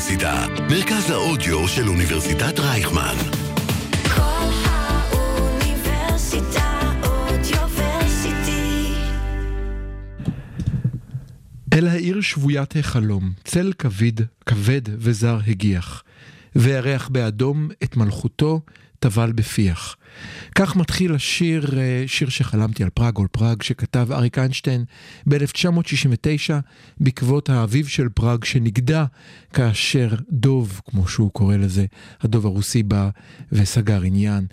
האוניברסיטה, מרכז האודיו של אוניברסיטת רייכמן. כל האוניברסיטה אודיוורסיטי. אל העיר שבוית החלום, צל כבד, כבד וזר הגיח, וירח באדום את מלכותו טבל בפיח. כך מתחיל השיר, אה, שיר שחלמתי על פראג, על פראג, שכתב אריק איינשטיין ב-1969, בעקבות האביב של פראג שנגדע כאשר דוב, כמו שהוא קורא לזה, הדוב הרוסי בא וסגר עניין.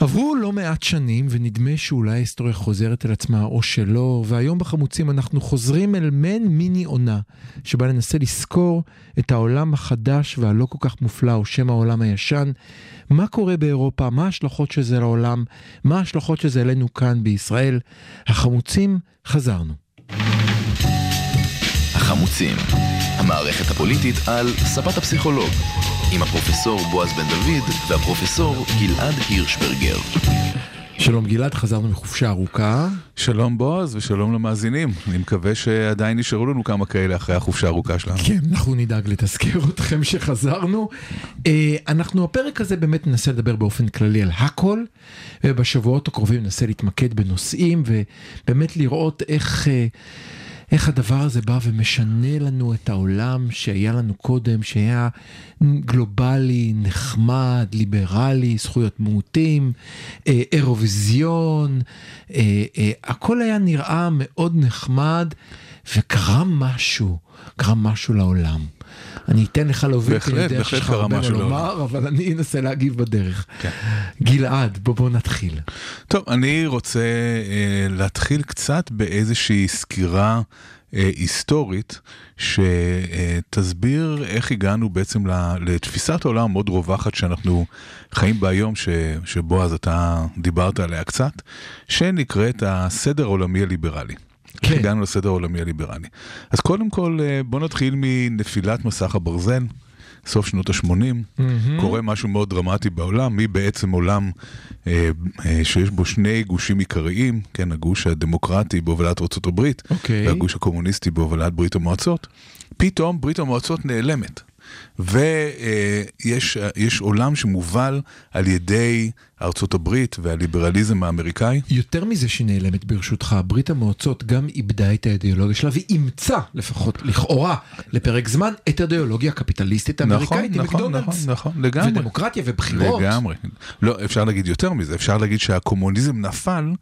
עברו לא מעט שנים ונדמה שאולי ההיסטוריה חוזרת על עצמה או שלא, והיום בחמוצים אנחנו חוזרים אל מעין מיני עונה, שבה ננסה לזכור את העולם החדש והלא כל כך מופלא, או שם העולם הישן, מה קורה באירופה, מה ההשלכות של זה לעולם, מה ההשלכות של זה אלינו כאן בישראל. החמוצים, חזרנו. החמוצים, המערכת הפוליטית על ספת הפסיכולוג, עם הפרופסור בועז בן דוד והפרופסור גלעד הירשברגר. שלום גלעד, חזרנו מחופשה ארוכה. שלום בועז ושלום למאזינים. אני מקווה שעדיין נשארו לנו כמה כאלה אחרי החופשה הארוכה שלנו. כן, אנחנו נדאג לתזכר אתכם שחזרנו. אה, אנחנו הפרק הזה באמת ננסה לדבר באופן כללי על הכל, ובשבועות הקרובים ננסה להתמקד בנושאים, ובאמת לראות איך... איך הדבר הזה בא ומשנה לנו את העולם שהיה לנו קודם, שהיה גלובלי, נחמד, ליברלי, זכויות מיעוטים, אה, אירוויזיון, אה, אה, הכל היה נראה מאוד נחמד, וקרה משהו, קרה משהו לעולם. אני אתן לך להוביל, כי אני יודע שיש לך הרבה מה. לומר, אבל אני אנסה להגיב בדרך. כן. גלעד, בוא בוא נתחיל. טוב, אני רוצה אה, להתחיל קצת באיזושהי סקירה אה, היסטורית שתסביר איך הגענו בעצם לתפיסת העולם המאוד רווחת שאנחנו חיים בה היום, ש- שבועז אתה דיברת עליה קצת, שנקראת הסדר העולמי הליברלי. כן. הגענו לסדר העולמי הליברלי. אז קודם כל, אה, בוא נתחיל מנפילת מסך הברזל, סוף שנות ה-80. קורה משהו מאוד דרמטי בעולם, מבעצם עולם אה, אה, שיש בו שני גושים עיקריים, כן, הגוש הדמוקרטי בהובלת ארה"ב, אוקיי. והגוש הקומוניסטי בהובלת ברית המועצות, פתאום ברית המועצות נעלמת. ויש יש עולם שמובל על ידי ארצות הברית והליברליזם האמריקאי. יותר מזה שהיא נעלמת ברשותך, ברית המועצות גם איבדה את האידיאולוגיה שלה ואימצה, לפחות לכאורה, לפרק זמן, את האידיאולוגיה הקפיטליסטית האמריקאית עם נכון, נכון, מקדונלדס. נכון, לגמרי. ודמוקרטיה ובחירות. לגמרי. לא, אפשר להגיד יותר מזה, אפשר להגיד שהקומוניזם נפל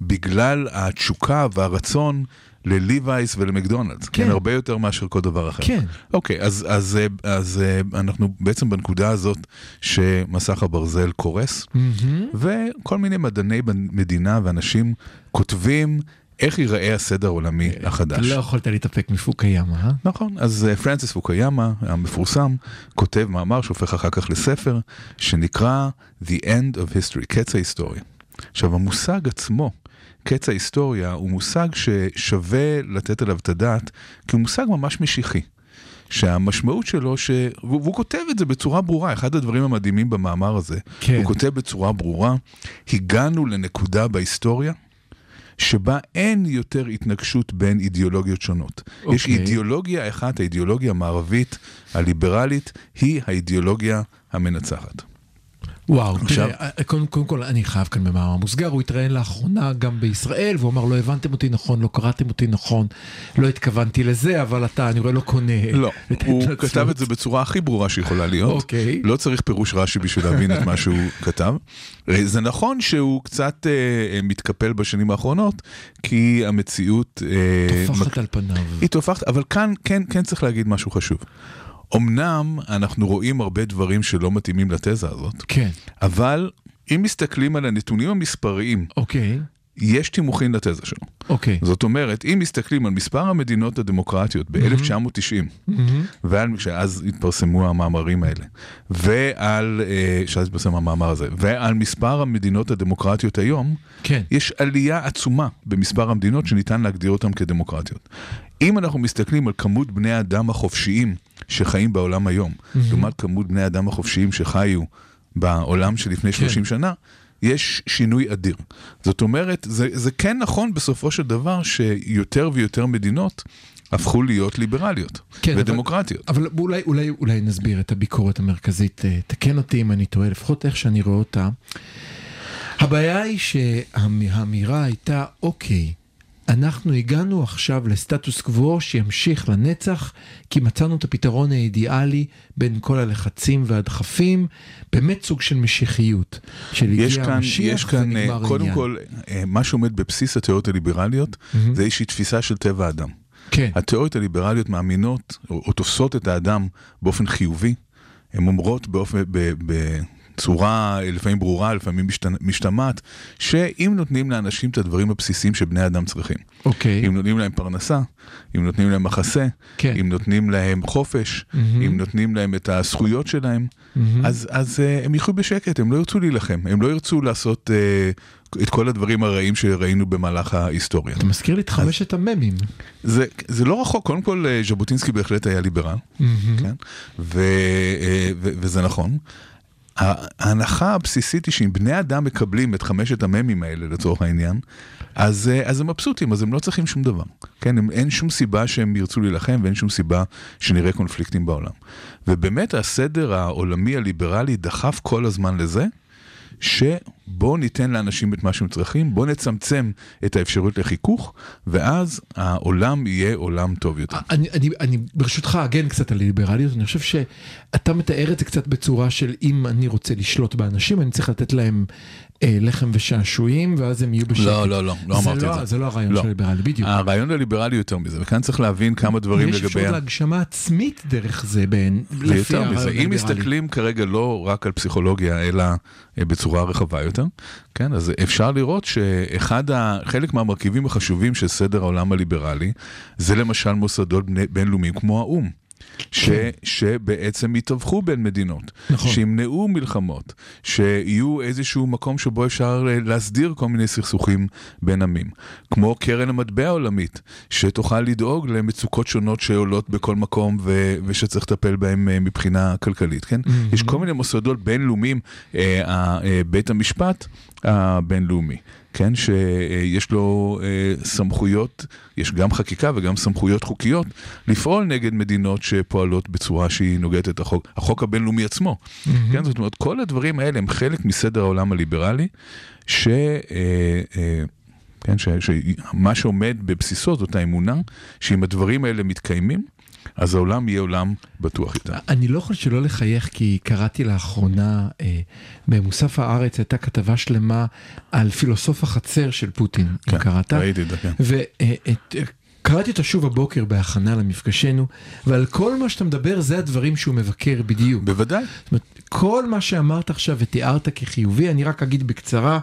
בגלל התשוקה והרצון לליווייס ולמקדונלדס. כן. כן. הרבה יותר מאשר כל דבר אחר. כן. אוקיי, אז, אז, אה, אז אה, אנחנו בעצם בנקודה הזאת שמסך הברזל קורס, מהמם. וכל מיני מדעני מדינה ואנשים כותבים איך ייראה הסדר העולמי החדש. לא יכולת להתאפק מפוקיאמה, אה? נכון, אז אה, פרנסיס פוקיאמה המפורסם כותב מאמר שהופך אחר כך לספר שנקרא The End of History, קץ ההיסטוריה. עכשיו המושג עצמו, קץ ההיסטוריה, הוא מושג ששווה לתת עליו את הדעת, כי הוא מושג ממש משיחי. שהמשמעות שלו, ש... והוא והוא כותב את זה בצורה ברורה, אחד הדברים המדהימים במאמר הזה, כן. הוא כותב בצורה ברורה, הגענו לנקודה בהיסטוריה שבה אין יותר התנגשות בין אידיאולוגיות שונות. Okay. יש אוקיי. אידיאולוגיה אחת, האידיאולוגיה המערבית, הליברלית, היא האידיאולוגיה המנצחת. וואו, עכשיו- תראה, אה, קודם, קודם כל אני חייב כאן במאמר מוסגר, הוא התראיין לאחרונה גם בישראל, והוא אמר לא הבנתם אותי נכון, לא קראתם אותי נכון, לא התכוונתי לזה, אבל אתה, אני רואה, לא קונה לא, הוא. כתב את זה בצורה הכי ברורה שיכולה להיות. אוקיי. לא צריך פירוש רש"י בשביל להבין את מה שהוא כתב. אה, זה נכון שהוא קצת אה, אה, מתקפל בשנים האחרונות, כי המציאות... אה, טופחת מק- על פניו. היא טופחת, אבל כאן כן, כן צריך להגיד משהו חשוב. אמנם אנחנו רואים הרבה דברים שלא מתאימים לתזה הזאת, כן, אבל אם מסתכלים על הנתונים המספריים, אוקיי, יש תימוכין לתזה שלו. אוקיי. זאת אומרת, אם מסתכלים על מספר המדינות הדמוקרטיות ב-1990, ועל, שאז התפרסמו המאמרים האלה, ועל, אה, שאז התפרסם המאמר הזה, ועל מספר המדינות הדמוקרטיות היום, כן. יש עלייה עצומה במספר המדינות שניתן להגדיר אותן כדמוקרטיות. אם אנחנו מסתכלים על כמות בני האדם החופשיים שחיים בעולם היום, לעומת כמות בני האדם החופשיים שחיו בעולם שלפני 30 שנה, יש שינוי אדיר. זאת אומרת, זה, זה כן נכון בסופו של דבר שיותר ויותר מדינות הפכו להיות ליברליות כן, אבל- ודמוקרטיות. אבל אולי, אולי, אולי נסביר את הביקורת המרכזית, אה, תקן אותי אם אני טועה, לפחות איך שאני רואה אותה. הבעיה היא שהאמירה הייתה, אוקיי, אנחנו הגענו עכשיו לסטטוס קוו שימשיך לנצח, כי מצאנו את הפתרון האידיאלי בין כל הלחצים והדחפים, באמת סוג של משיחיות. של יש הגיע כאן, המשיח יש כאן, אה, ונגמר קודם העניין. כל, אה, מה שעומד בבסיס התיאוריות הליברליות, זה איזושהי תפיסה של טבע האדם. כן, התיאוריות הליברליות מאמינות, או, או תופסות את האדם באופן חיובי, הן אומרות באופן, ב, בצורה אה, לפעמים ברורה, לפעמים משתמעת, שאם נותנים לאנשים את הדברים הבסיסיים שבני אדם צריכים, אוקיי. אם נותנים להם פרנסה, אם נותנים להם מחסה, כן. אם נותנים להם חופש, אם נותנים להם את הזכויות שלהם, אז, אז uh, הם יחיו בשקט, הם לא ירצו להילחם, הם לא ירצו לעשות uh, את כל הדברים הרעים שראינו במהלך ההיסטוריה. אתה מזכיר לי את חמשת המ"מים. זה, זה לא רחוק, קודם כל אה, ז'בוטינסקי בהחלט היה ליברל, כן? ו, ו, וזה נכון. ההנחה הבסיסית היא שאם בני אדם מקבלים את חמשת המ"מים האלה לצורך העניין, אז, אה, אז הם מבסוטים, אז הם לא צריכים שום דבר. כן, הם, אין שום סיבה שהם ירצו להילחם ואין שום סיבה שנראה קונפליקטים בעולם. ובאמת הסדר העולמי הליברלי דחף כל הזמן לזה, שבואו ניתן לאנשים את מה שהם צריכים, בואו נצמצם את האפשרות לחיכוך, ואז העולם יהיה עולם טוב יותר. אני, אני, אני ברשותך אגן קצת על ליברליות, אני חושב שאתה מתאר את זה קצת בצורה של אם אני רוצה לשלוט באנשים, אני צריך לתת להם לחם ושעשועים, ואז הם יהיו בשקט. לא, לא, לא, לא אמרתי את זה. זה לא הרעיון לא. של ליברלי, בדיוק. הרעיון הליברלי יותר מזה, וכאן צריך להבין כמה דברים יש לגבי... אפשרות ה- להגשמה עצמית דרך זה, בין, הרעיון מזה, אם הליברלי. מסתכלים כרגע לא רק על פסיכולוגיה, אלא אה, בצורה רחבה יותר, כן, אז אפשר לראות שאחד, ה... חלק מהמרכיבים החשובים של סדר העולם הליברלי, זה למשל מוסדות בינלאומיים כמו האו"ם. ש, שבעצם יתווכו בין מדינות. נכון. שימנעו מלחמות, שיהיו איזשהו מקום שבו אפשר אה, להסדיר כל מיני סכסוכים בין עמים. כמו קרן המטבע העולמית, שתוכל לדאוג למצוקות שונות שעולות בכל מקום ו, ושצריך לטפל בהן אה, מבחינה כלכלית, כן? Mm-hmm. יש כל מיני מוסדות בינלאומיים, אה, אה, בית המשפט הבינלאומי. כן, שיש לו אה, סמכויות, יש גם חקיקה וגם סמכויות חוקיות לפעול נגד מדינות שפועלות בצורה שהיא נוגדת את החוק, החוק הבינלאומי עצמו. כן, זאת אומרת, כל הדברים האלה הם חלק מסדר העולם הליברלי, ש... אה, אה, כן, שמה שעומד בבסיסו זאת האמונה שאם הדברים האלה מתקיימים, אז העולם יהיה עולם בטוח יותר. אני לא יכול שלא לחייך כי קראתי לאחרונה אה, במוסף הארץ הייתה כתבה שלמה על פילוסוף החצר של פוטין, כן, קראת? ראיתי את זה, כן. וקראתי אותה שוב הבוקר בהכנה למפגשנו, ועל כל מה שאתה מדבר זה הדברים שהוא מבקר בדיוק. בוודאי. זאת אומרת, כל מה שאמרת עכשיו ותיארת כחיובי, אני רק אגיד בקצרה,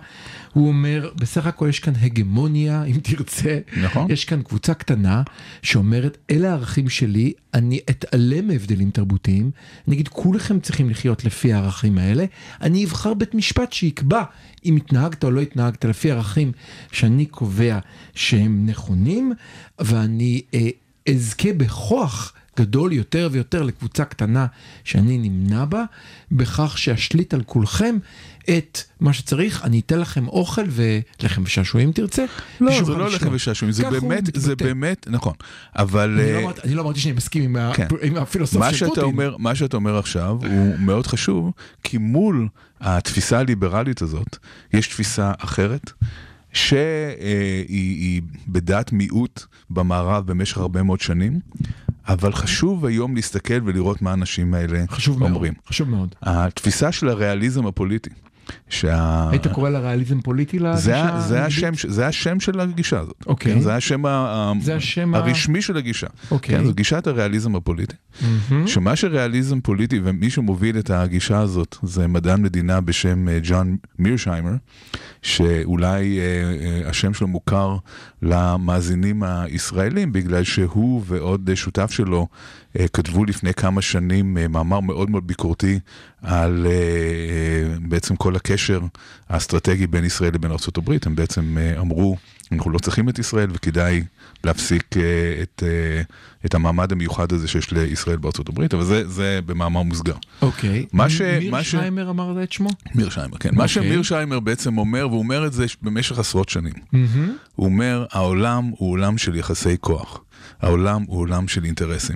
הוא אומר, בסך הכל יש כאן הגמוניה, אם תרצה. נכון. יש כאן קבוצה קטנה שאומרת, אלה הערכים שלי, אני אתעלם מהבדלים תרבותיים, אני אגיד, כולכם צריכים לחיות לפי הערכים האלה, אני אבחר בית משפט שיקבע אם התנהגת או לא התנהגת לפי ערכים שאני קובע שהם נכונים, ואני אה, אזכה בכוח. גדול יותר ויותר לקבוצה קטנה שאני נמנה בה, בכך שאשליט על כולכם את מה שצריך, אני אתן לכם אוכל ולחם ושעשועים תרצה. לא, זה לא. לחם ושעשועים, זה באמת, זה. באמת, נכון. אבל... אני לא אה, אמרתי- אני לא אמרתי שאני מסכים עם כן. הפילוסוף של פוטין. אומר, מה שאתה אומר עכשיו הוא מאוד חשוב, כי מול התפיסה הליברלית הזאת, יש תפיסה אחרת, שהיא בדעת מיעוט במערב במשך הרבה מאוד שנים, אבל חשוב היום להסתכל ולראות מה האנשים האלה חשוב מאוד, אומרים. חשוב מאוד. התפיסה של הריאליזם הפוליטי, שה... היית קורא לה ריאליזם פוליטי זה, לגישה ה- זה, הנגדית? השם, זה השם של הגישה הזאת. אוקיי. כן, זה השם, ה- ה- זה השם ה- הרשמי של הגישה. אוקיי. כן, זו גישת הריאליזם הפוליטי. מהמם. שמה שריאליזם פוליטי, ומי שמוביל את הגישה הזאת זה מדען מדינה בשם אה, ג'ון מירשיימר, שאולי אה, אה, השם שלו מוכר למאזינים הישראלים, בגלל שהוא ועוד אה, שותף שלו אה, כתבו לפני כמה שנים אה, מאמר מאוד מאוד ביקורתי על בעצם כל הקשר האסטרטגי בין ישראל לבין ארה"ב. הם בעצם אה, אמרו אנחנו לא צריכים את ישראל וכדאי להפסיק אה, את, אה, את המעמד המיוחד הזה שיש לישראל הברית, אבל זה, זה במאמר מוסגר. אוקיי. מה ש- מיר מה ש- אמרת את שמו? מיר שיימר, כן. מה אוקיי. שמיר שיימר בעצם אומר, והוא אומר את זה במשך עשרות שנים. מהמם. הוא אומר, העולם הוא עולם של יחסי כוח. העולם הוא עולם של אינטרסים.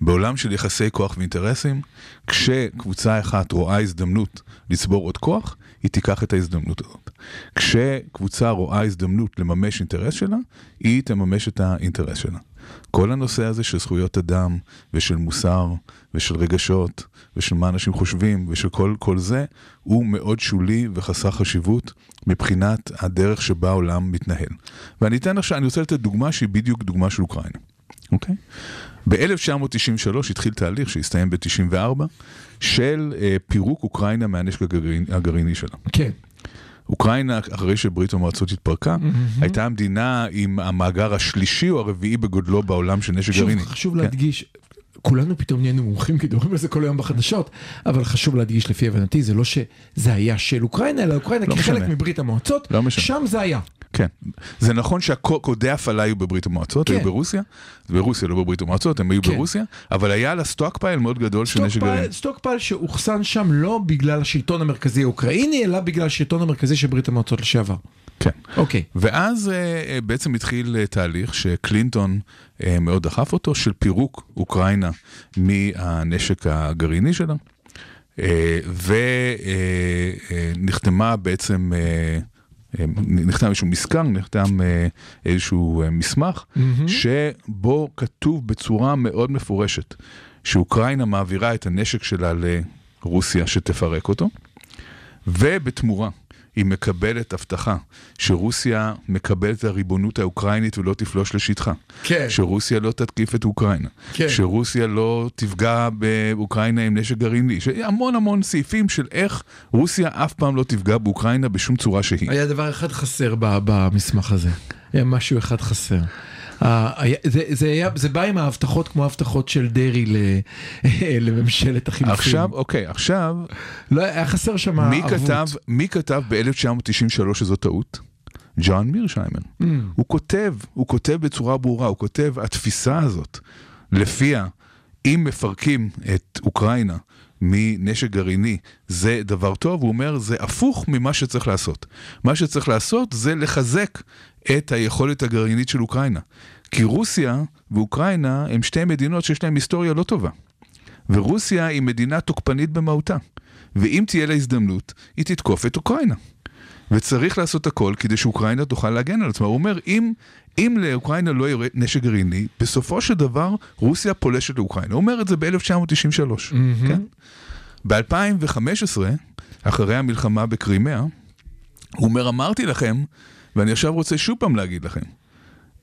בעולם של יחסי כוח ואינטרסים, כשקבוצה אחת רואה הזדמנות לצבור עוד כוח, היא תיקח את ההזדמנות הזאת. כשקבוצה רואה הזדמנות לממש אינטרס שלה, היא תממש את האינטרס שלה. כל הנושא הזה של זכויות אדם ושל מוסר ושל רגשות ושל מה אנשים חושבים ושל כל, כל זה, הוא מאוד שולי וחסר חשיבות מבחינת הדרך שבה העולם מתנהל. ואני אתן עכשיו, אני רוצה לתת דוגמה שהיא בדיוק דוגמה של אוקראינה, אוקיי? ב-1993 התחיל תהליך שהסתיים ב-94 של אה, פירוק אוקראינה מהנשק הגרעין, הגרעיני שלה. כן. אוקראינה, אחרי שברית המועצות התפרקה, הייתה המדינה עם המאגר השלישי או הרביעי בגודלו בעולם של נשק גרעיני. חשוב כן. להדגיש, כולנו פתאום נהיינו מומחים כי מדברים על זה כל היום בחדשות, אבל חשוב להדגיש לפי הבנתי, זה לא שזה היה של אוקראינה, אלא אוקראינה לא כחלק משנה. מברית המועצות, לא. שם זה היה. כן. זה נכון שהקודי הפעלה היו בברית המועצות, כן. היו ברוסיה, ברוסיה לא בברית המועצות, הם היו כן. ברוסיה, אבל היה לה stockpile מאוד גדול של נשק גרעיני. stockpile- stockpile שאוחסן שם לא בגלל השלטון המרכזי האוקראיני, אלא בגלל השלטון המרכזי של ברית המועצות לשעבר. כן. אוקיי. ואז אה, אה, בעצם התחיל אה, תהליך שקלינטון מאוד דחף אותו, של פירוק אוקראינה מהנשק הגרעיני שלה, ונחתמה בעצם, נחתם איזשהו מזכר, נחתם אה, איזשהו אה, מסמך, שבו כתוב בצורה מאוד מפורשת שאוקראינה מעבירה את הנשק שלה לרוסיה שתפרק אותו. ובתמורה היא מקבלת הבטחה שרוסיה מקבלת את הריבונות האוקראינית ולא תפלוש לשטחה. כן. שרוסיה לא תתקיף את אוקראינה. כן. שרוסיה לא תפגע באוקראינה עם נשק גרעיני. המון המון סעיפים של איך רוסיה אף פעם לא תפגע באוקראינה בשום צורה שהיא. היה דבר אחד חסר במסמך הזה, היה משהו אחד חסר. אה, זה, זה, היה, זה בא עם ההבטחות כמו ההבטחות של דרעי ל, לממשלת החילופין. עכשיו, אוקיי, עכשיו, לא, היה חסר שם מי ערבות. כתב, מי כתב ב-1993 שזו טעות? ג'ון מירשיימר. Mm. הוא כותב, הוא כותב בצורה ברורה, הוא כותב, התפיסה הזאת, לפיה אם מפרקים את אוקראינה מנשק גרעיני, זה דבר טוב, הוא אומר, זה הפוך ממה שצריך לעשות. מה שצריך לעשות זה לחזק את היכולת הגרעינית של אוקראינה. כי רוסיה ואוקראינה הם שתי מדינות שיש להן היסטוריה לא טובה. ורוסיה היא מדינה תוקפנית במהותה. ואם תהיה לה הזדמנות, היא תתקוף את אוקראינה. וצריך לעשות הכל כדי שאוקראינה תוכל להגן על עצמה. הוא אומר, אם, אם לאוקראינה לא יהיה נשק גרעיני, בסופו של דבר רוסיה פולשת לאוקראינה. הוא אומר את זה ב-1993, כן? ב-2015, אחרי המלחמה בקרימאה, הוא אומר, אמרתי לכם, ואני עכשיו רוצה שוב פעם להגיד לכם,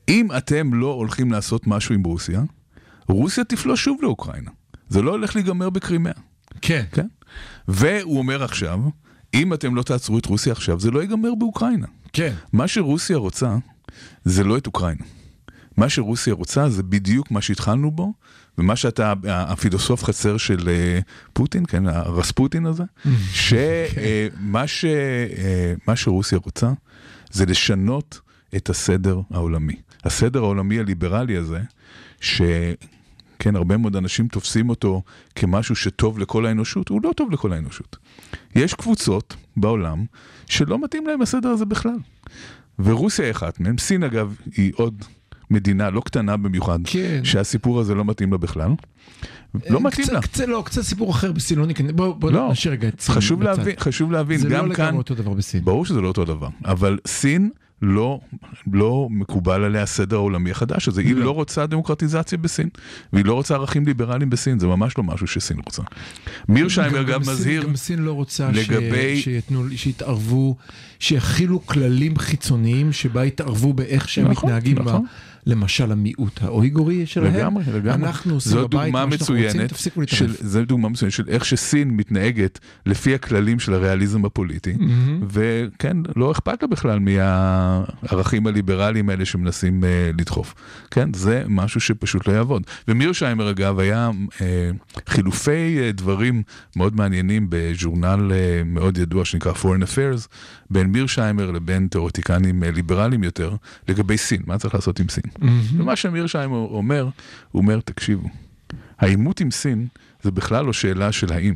אם אתם לא הולכים לעשות משהו עם רוסיה, רוסיה תפלוש שוב לאוקראינה. זה לא הולך להיגמר בקרימאה. כן. כן? והוא אומר עכשיו, אם אתם לא תעצרו את רוסיה עכשיו, זה לא ייגמר באוקראינה. כן. מה שרוסיה רוצה, זה לא את אוקראינה. מה שרוסיה רוצה זה בדיוק מה שהתחלנו בו, ומה שאתה, הפילוסוף חצר של אה, פוטין, כן, הרספוטין הזה, שמה ש, אה, מה שרוסיה רוצה זה לשנות את הסדר העולמי. הסדר העולמי הליברלי הזה, ש... כן, הרבה מאוד אנשים תופסים אותו כמשהו שטוב לכל האנושות, הוא לא טוב לכל האנושות. יש קבוצות בעולם שלא מתאים להם הסדר הזה בכלל. ורוסיה היא אחת מהם, סין אגב היא עוד מדינה לא קטנה במיוחד, כן. שהסיפור הזה לא מתאים לה בכלל. לא מתאים קצת, לה. קצת, לא, קצת סיפור אחר בסין, לא ניכנס, בוא, בוא לא, נשאיר רגע את סין חשוב בצד. להבין, חשוב להבין, זה גם לא כאן, לגמרי אותו דבר בסין. ברור שזה לא אותו דבר, אבל סין לא, לא מקובל עליה הסדר העולמי החדש הזה, היא לא. לא רוצה דמוקרטיזציה בסין, והיא לא רוצה ערכים ליברליים בסין, זה ממש לא משהו שסין רוצה. מירשיימר גם- מזהיר, גם סין לא רוצה לגבי- ש... שיתנו, שיתערבו, שיכילו כללים חיצוניים שבה יתערבו באיך שהם נכון, מתנהגים נכון. למשל המיעוט האויגורי שלהם. לגמרי, לגמרי. אנחנו עושים בבית מה שאנחנו רוצים, תפסיקו להתערב. זו דוגמה מצוינת של איך שסין מתנהגת לפי הכללים של הריאליזם הפוליטי, וכן, לא אכפת לה בכלל מהערכים הליברליים האלה שמנסים אה, לדחוף. כן, זה משהו שפשוט לא יעבוד. ומירשיימר אגב היה אה, חילופי אה, דברים מאוד מעניינים בז'ורנל אה, מאוד ידוע שנקרא Foreign Affairs, בין מירשיימר לבין תיאורטיקנים אה, ליברליים יותר, לגבי סין, מה צריך לעשות עם סין. ומה שמירשיימר אומר, הוא אומר, תקשיבו, העימות עם סין זה בכלל לא שאלה של האם,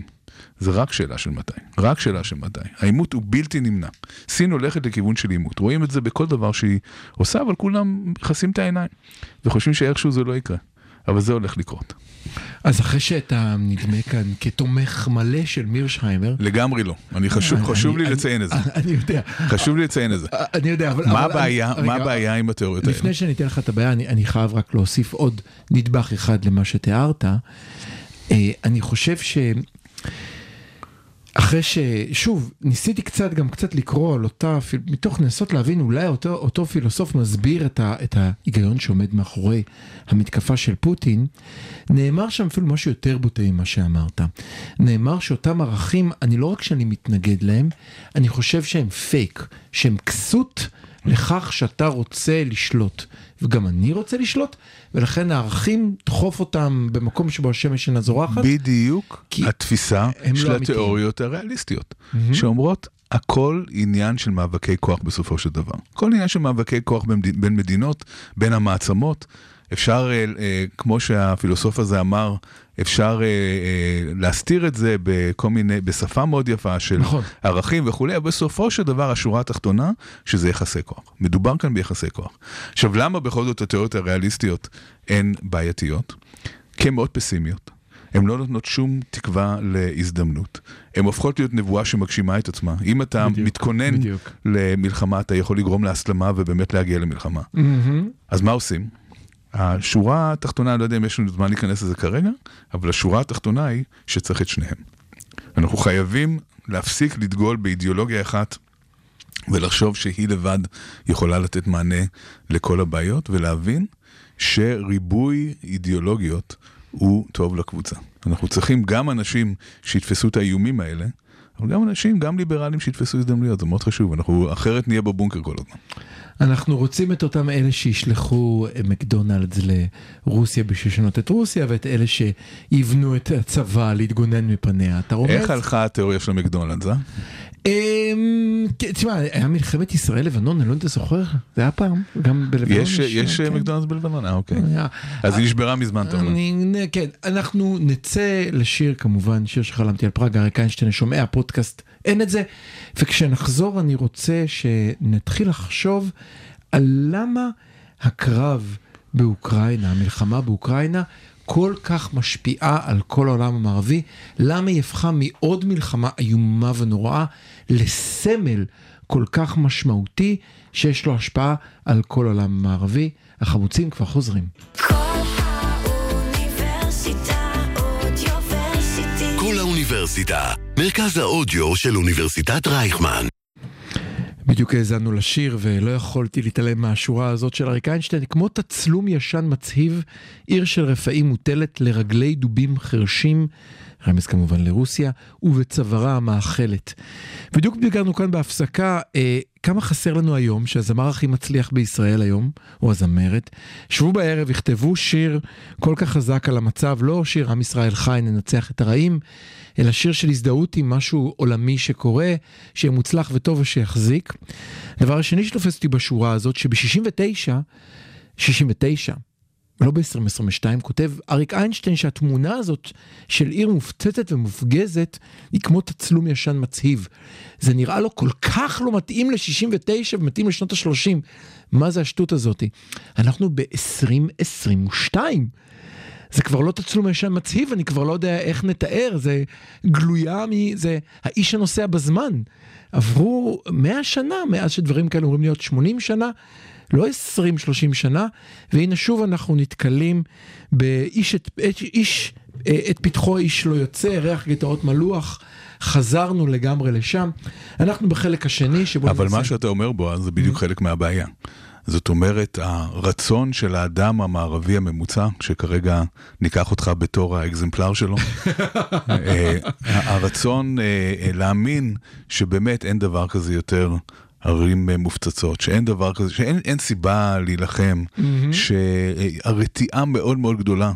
זה רק שאלה של מתי, רק שאלה של מתי. העימות הוא בלתי נמנע. סין הולכת לכיוון של עימות, רואים את זה בכל דבר שהיא עושה, אבל כולם מכסים את העיניים, וחושבים שאיכשהו זה לא יקרה. אבל זה הולך לקרות. אז אחרי שאתה נדמה כאן כתומך מלא של מירשהיימר, לגמרי לא. אני חשוב, אני- חשוב לי אני- לציין את זה. אני יודע, חשוב לי לציין את זה. אני יודע, אבל... מה הבעיה, אני- מה הבעיה עם התיאוריות האלה? לפני שאני אתן לך את הבעיה, אני, אני חייב רק להוסיף עוד נדבך אחד למה שתיארת. אה, אני חושב ש... אחרי ששוב ניסיתי קצת גם קצת לקרוא על אותה מתוך לנסות להבין אולי אותו, אותו פילוסוף מסביר את, ה, את ההיגיון שעומד מאחורי המתקפה של פוטין. נאמר שם אפילו משהו יותר בוטה ממה שאמרת. נאמר שאותם ערכים אני לא רק שאני מתנגד להם אני חושב שהם פייק שהם כסות לכך שאתה רוצה לשלוט וגם אני רוצה לשלוט ולכן הערכים דחוף אותם במקום שבו השמש אינה זורחת. בדיוק התפיסה לא של אמיתיים. התיאוריות הריאליסטיות, שאומרות הכל עניין של מאבקי כוח בסופו של דבר. כל עניין של מאבקי כוח בין מדינות, בין המעצמות. אפשר, אה, אה, כמו שהפילוסוף הזה אמר, אפשר אה, אה, להסתיר את זה בכל מיני, בשפה מאוד יפה של נכון. ערכים וכולי, אבל בסופו של דבר השורה התחתונה, שזה יחסי כוח. מדובר כאן ביחסי כוח. עכשיו, למה בכל זאת התיאוריות הריאליסטיות הן בעייתיות? כי הן מאוד פסימיות. הן לא נותנות שום תקווה להזדמנות. הן הופכות להיות נבואה שמגשימה את עצמה. אם אתה בדיוק, מתכונן בדיוק. למלחמה, אתה יכול לגרום להסלמה ובאמת להגיע למלחמה. מהמם. אז מה עושים? השורה התחתונה, אני לא יודע אם יש לנו זמן להיכנס לזה כרגע, אבל השורה התחתונה היא שצריך את שניהם. אנחנו חייבים להפסיק לדגול באידיאולוגיה אחת ולחשוב שהיא לבד יכולה לתת מענה לכל הבעיות, ולהבין שריבוי אידיאולוגיות הוא טוב לקבוצה. אנחנו צריכים גם אנשים שיתפסו את האיומים האלה, אבל גם אנשים, גם ליברלים שיתפסו הזדמנויות, זה מאוד חשוב, אנחנו אחרת נהיה בבונקר כל הזמן. אנחנו רוצים את אותם אלה שישלחו מקדונלדס לרוסיה בשביל לשנות את רוסיה ואת אלה שיבנו את הצבא להתגונן מפניה. אתה רומז? איך הלכה התיאוריה של המקדונלדס, אה? אמ, תשמע, היה מלחמת ישראל לבנון, אני לא יודע אם אתה זוכר, זה היה פעם, גם בלבנון. יש, יש כן. מקדונלדס בלבנון? אה, אוקיי. היה. אז היא נשברה מזמן, אתה אומר. כן, אנחנו נצא לשיר כמובן, שיר שחלמתי על פראג, אריק איינשטיין, שומע פודקאסט, אין את זה. וכשנחזור אני רוצה שנתחיל לחשוב על למה הקרב באוקראינה, המלחמה באוקראינה, כל כך משפיעה על כל העולם המערבי, למה היא הפכה מעוד מלחמה איומה ונוראה לסמל כל כך משמעותי שיש לו השפעה על כל העולם המערבי. החמוצים כבר חוזרים. כל האוניברסיטה מרכז האודיו של אוניברסיטת רייכמן. בדיוק האזנו לשיר ולא יכולתי להתעלם מהשורה הזאת של אריק איינשטיין, כמו תצלום ישן מצהיב, עיר של רפאים מוטלת לרגלי דובים חרשים, רמז כמובן לרוסיה, ובצווארה המאכלת. בדיוק ביקרנו כאן בהפסקה, אה, כמה חסר לנו היום, שהזמר הכי מצליח בישראל היום, הוא הזמרת. שבו בערב, יכתבו שיר כל כך חזק על המצב, לא שיר עם ישראל חי, ננצח את הרעים, אלא שיר של הזדהות עם משהו עולמי שקורה, שיהיה מוצלח וטוב ושיחזיק. הדבר השני שתופס אותי בשורה הזאת, שב-69, 69, לא ב-2022, כותב אריק איינשטיין שהתמונה הזאת של עיר מופצצת ומופגזת היא כמו תצלום ישן מצהיב. זה נראה לו כל כך לא מתאים ל-69 ומתאים לשנות ה-30. מה זה השטות הזאתי? אנחנו ב-2022. זה כבר לא תצלום ישן מצהיב, אני כבר לא יודע איך נתאר, זה גלויה מ... זה האיש הנוסע בזמן. עברו 100 שנה מאז שדברים כאלה אמורים להיות 80 שנה, לא 20-30 שנה, והנה שוב אנחנו נתקלים באיש את, את, איש, אה, את פתחו איש לא יוצא, ריח גטאות מלוח, חזרנו לגמרי לשם. אנחנו בחלק השני שבו אבל ננסה- מה שאתה אומר בו, זה בדיוק חלק מהבעיה. זאת אומרת, הרצון של האדם המערבי הממוצע, שכרגע ניקח אותך בתור האקזמפלר שלו, אה, הרצון אה, אה, להאמין שבאמת אין דבר כזה יותר ערים מופצצות, שאין דבר כזה, שאין אין סיבה להילחם, שהרתיעה מאוד מאוד גדולה.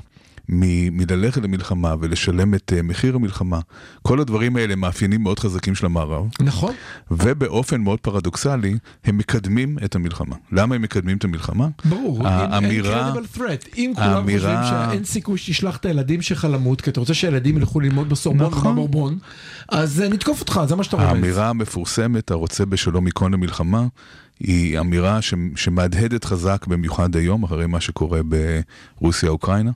מ- מללכת למלחמה ולשלם את אה, מחיר המלחמה, כל הדברים האלה מאפיינים מאוד חזקים של המערב. נכון. ובאופן מאוד פרדוקסלי, הם מקדמים את המלחמה. למה הם מקדמים את המלחמה? ברור, האמירה. אם כולם האמירה- חושבים שאין סיכוי שתשלח את הילדים שלך למות, כי אתה רוצה שהילדים ילכו ללמוד בסורבון נכון. ובבורבון, אז אה, נתקוף אותך, זה מה שאתה רומז. האמירה המפורסמת, הרוצה בשלום ייכון למלחמה, היא אמירה ש, שמהדהדת חזק במיוחד היום, אחרי מה שקורה ברוסיה-אוקראינה.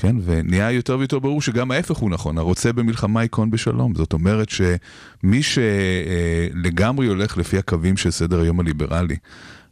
כן, ונהיה יותר ויותר ברור שגם ההפך הוא נכון, הרוצה במלחמה ייכון בשלום. זאת אומרת שמי שלגמרי הולך לפי הקווים של סדר היום הליברלי,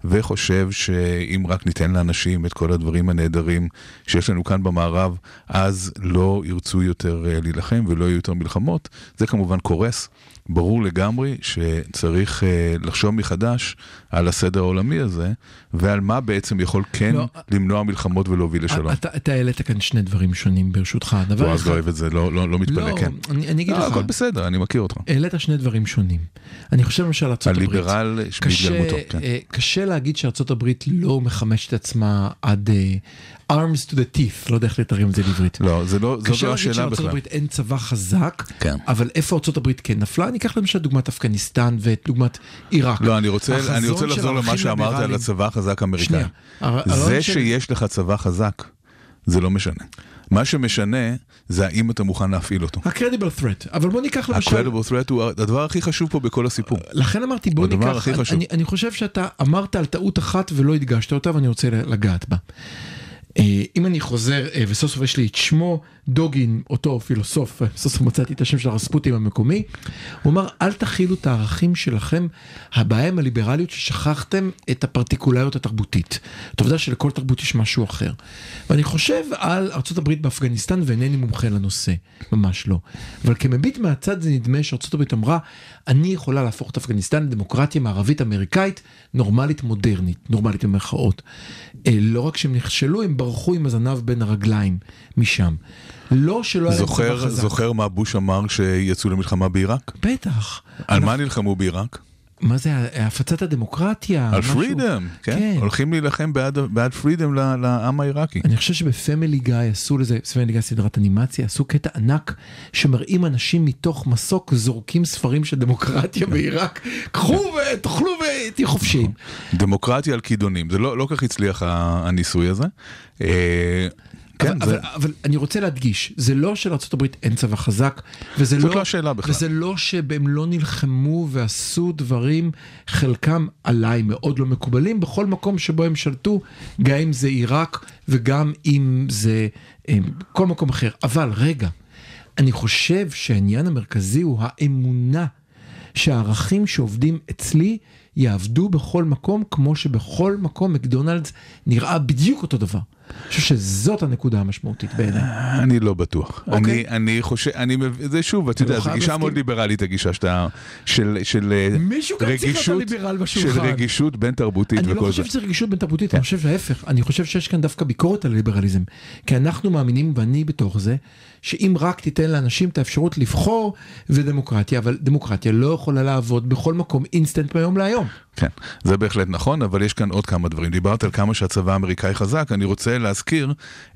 וחושב שאם רק ניתן לאנשים את כל הדברים הנהדרים שיש לנו כאן במערב, אז לא ירצו יותר אה, להילחם ולא יהיו יותר מלחמות, זה כמובן קורס. ברור לגמרי שצריך אה, לחשוב מחדש על הסדר העולמי הזה, ועל מה בעצם יכול כן לא, למנוע מלחמות ולהוביל לשלום. אתה אתה העלית כאן שני דברים שונים ברשותך. דבר בועז אחד, לא אוהב את זה, לא, לא, לא מתפלא, לא, כן. אני אני אגיד לא, לך, הכל בסדר, אני מכיר אותך. העלית שני דברים שונים. אני חושב למשל ארצות הברית. הליברל בהתגלמותו, כן. אה, קשה להגיד שארצות הברית לא מחמשת עצמה עד אה, arms to the teeth, לא יודע איך לתרגם את זה לעברית. לא, זה לא, זאת קשה לא להגיד השאלה בכלל. הברית אין צבא חזק, כן. אבל איפה הברית כן נפלה? אני אקח למשל דוגמת אפגניסטן ואת דוגמת עיראק. לא, אני רוצה, אני רוצה לחזור למה שאמרת על הצבא החזק האמריקאי. זה שיש לך צבא חזק, זה לא משנה. מה שמשנה זה האם אתה מוכן להפעיל אותו. ה-credible threat, אבל בוא ניקח למשל, ה-credible threat הוא הדבר הכי חשוב פה בכל הסיפור. לכן אמרתי בוא הדבר ניקח, הכי חשוב. אני, אני חושב שאתה אמרת על טעות אחת ולא הדגשת אותה ואני רוצה לגעת בה. אה, אם אני חוזר אה, וסוף סוף יש לי את שמו דוגין אותו פילוסוף אה, סוף סוף מצאתי את השם של הרספוטים המקומי הוא אמר אל תכילו את הערכים שלכם הבעיה עם הליברליות ששכחתם את הפרטיקולריות התרבותית. את העובדה שלכל תרבות יש משהו אחר. ואני חושב על ארה"ב באפגניסטן ואינני מומחה לנושא ממש לא אבל כמביט מהצד זה נדמה שארה"ב אמרה אני יכולה להפוך את אפגניסטן לדמוקרטיה מערבית אמריקאית נורמלית מודרנית נורמלית במרכאות. לא רק שהם נכשלו הם ברחו עם הזנב בין הרגליים משם. לא שלא היה להם צבא חזק. זוכר מה בוש אמר כשיצאו למלחמה בעיראק? בטח. על אנחנו- מה נלחמו בעיראק? מה זה הפצת הדמוקרטיה? על משהו- פרידם, כן? הולכים להילחם בעד- בעד פרידם ל- לעם העיראקי. אני חושב שבפמילי גיא עשו לזה, פמילי גיא סדרת אנימציה, עשו קטע ענק שמראים אנשים מתוך מסוק זורקים ספרים של דמוקרטיה בעיראק, קחו ותאכלו ותהיו חופשיים. דמוקרטיה על כידונים, זה לא לא כך הצליח הניסוי הזה. כן, אבל, זה- אבל, אבל אני רוצה להדגיש, זה לא שלארה"ב אין צבא חזק, וזה לא, לא השאלה בכלל. וזה לא שהם לא נלחמו ועשו דברים, חלקם עליי מאוד לא מקובלים, בכל מקום שבו הם שלטו, גם אם זה עיראק וגם אם זה אה, כל מקום אחר. אבל רגע, אני חושב שהעניין המרכזי הוא האמונה שהערכים שעובדים אצלי יעבדו בכל מקום, כמו שבכל מקום מקדונלדס נראה בדיוק אותו דבר. אני חושב שזאת הנקודה המשמעותית בעיניי. אני לא בטוח. אוקיי. אני, אני חושב, אני מבין, זה שוב, אתה יודע, זו גישה. מאוד ליברלית, הגישה שאתה, של, של אה, מישהו כאן צריך להיות רגישות, הליברל של. רגישות בין תרבותית אני לא וכל חושב זה. שזה רגישות בין תרבותית, אני חושב ההפך, אני חושב שיש כאן דווקא ביקורת על ליברליזם. כי אנחנו מאמינים, ואני בתוך זה, שאם רק תיתן לאנשים את האפשרות לבחור, זה דמוקרטיה, אבל דמוקרטיה לא יכולה לעבוד בכל מקום אינסטנט מהיום להיום. כן, זה בהחלט נכון, אבל יש כאן עוד כמה דברים. דיברת על כמה שהצבא האמריקאי חזק, אני רוצה להזכיר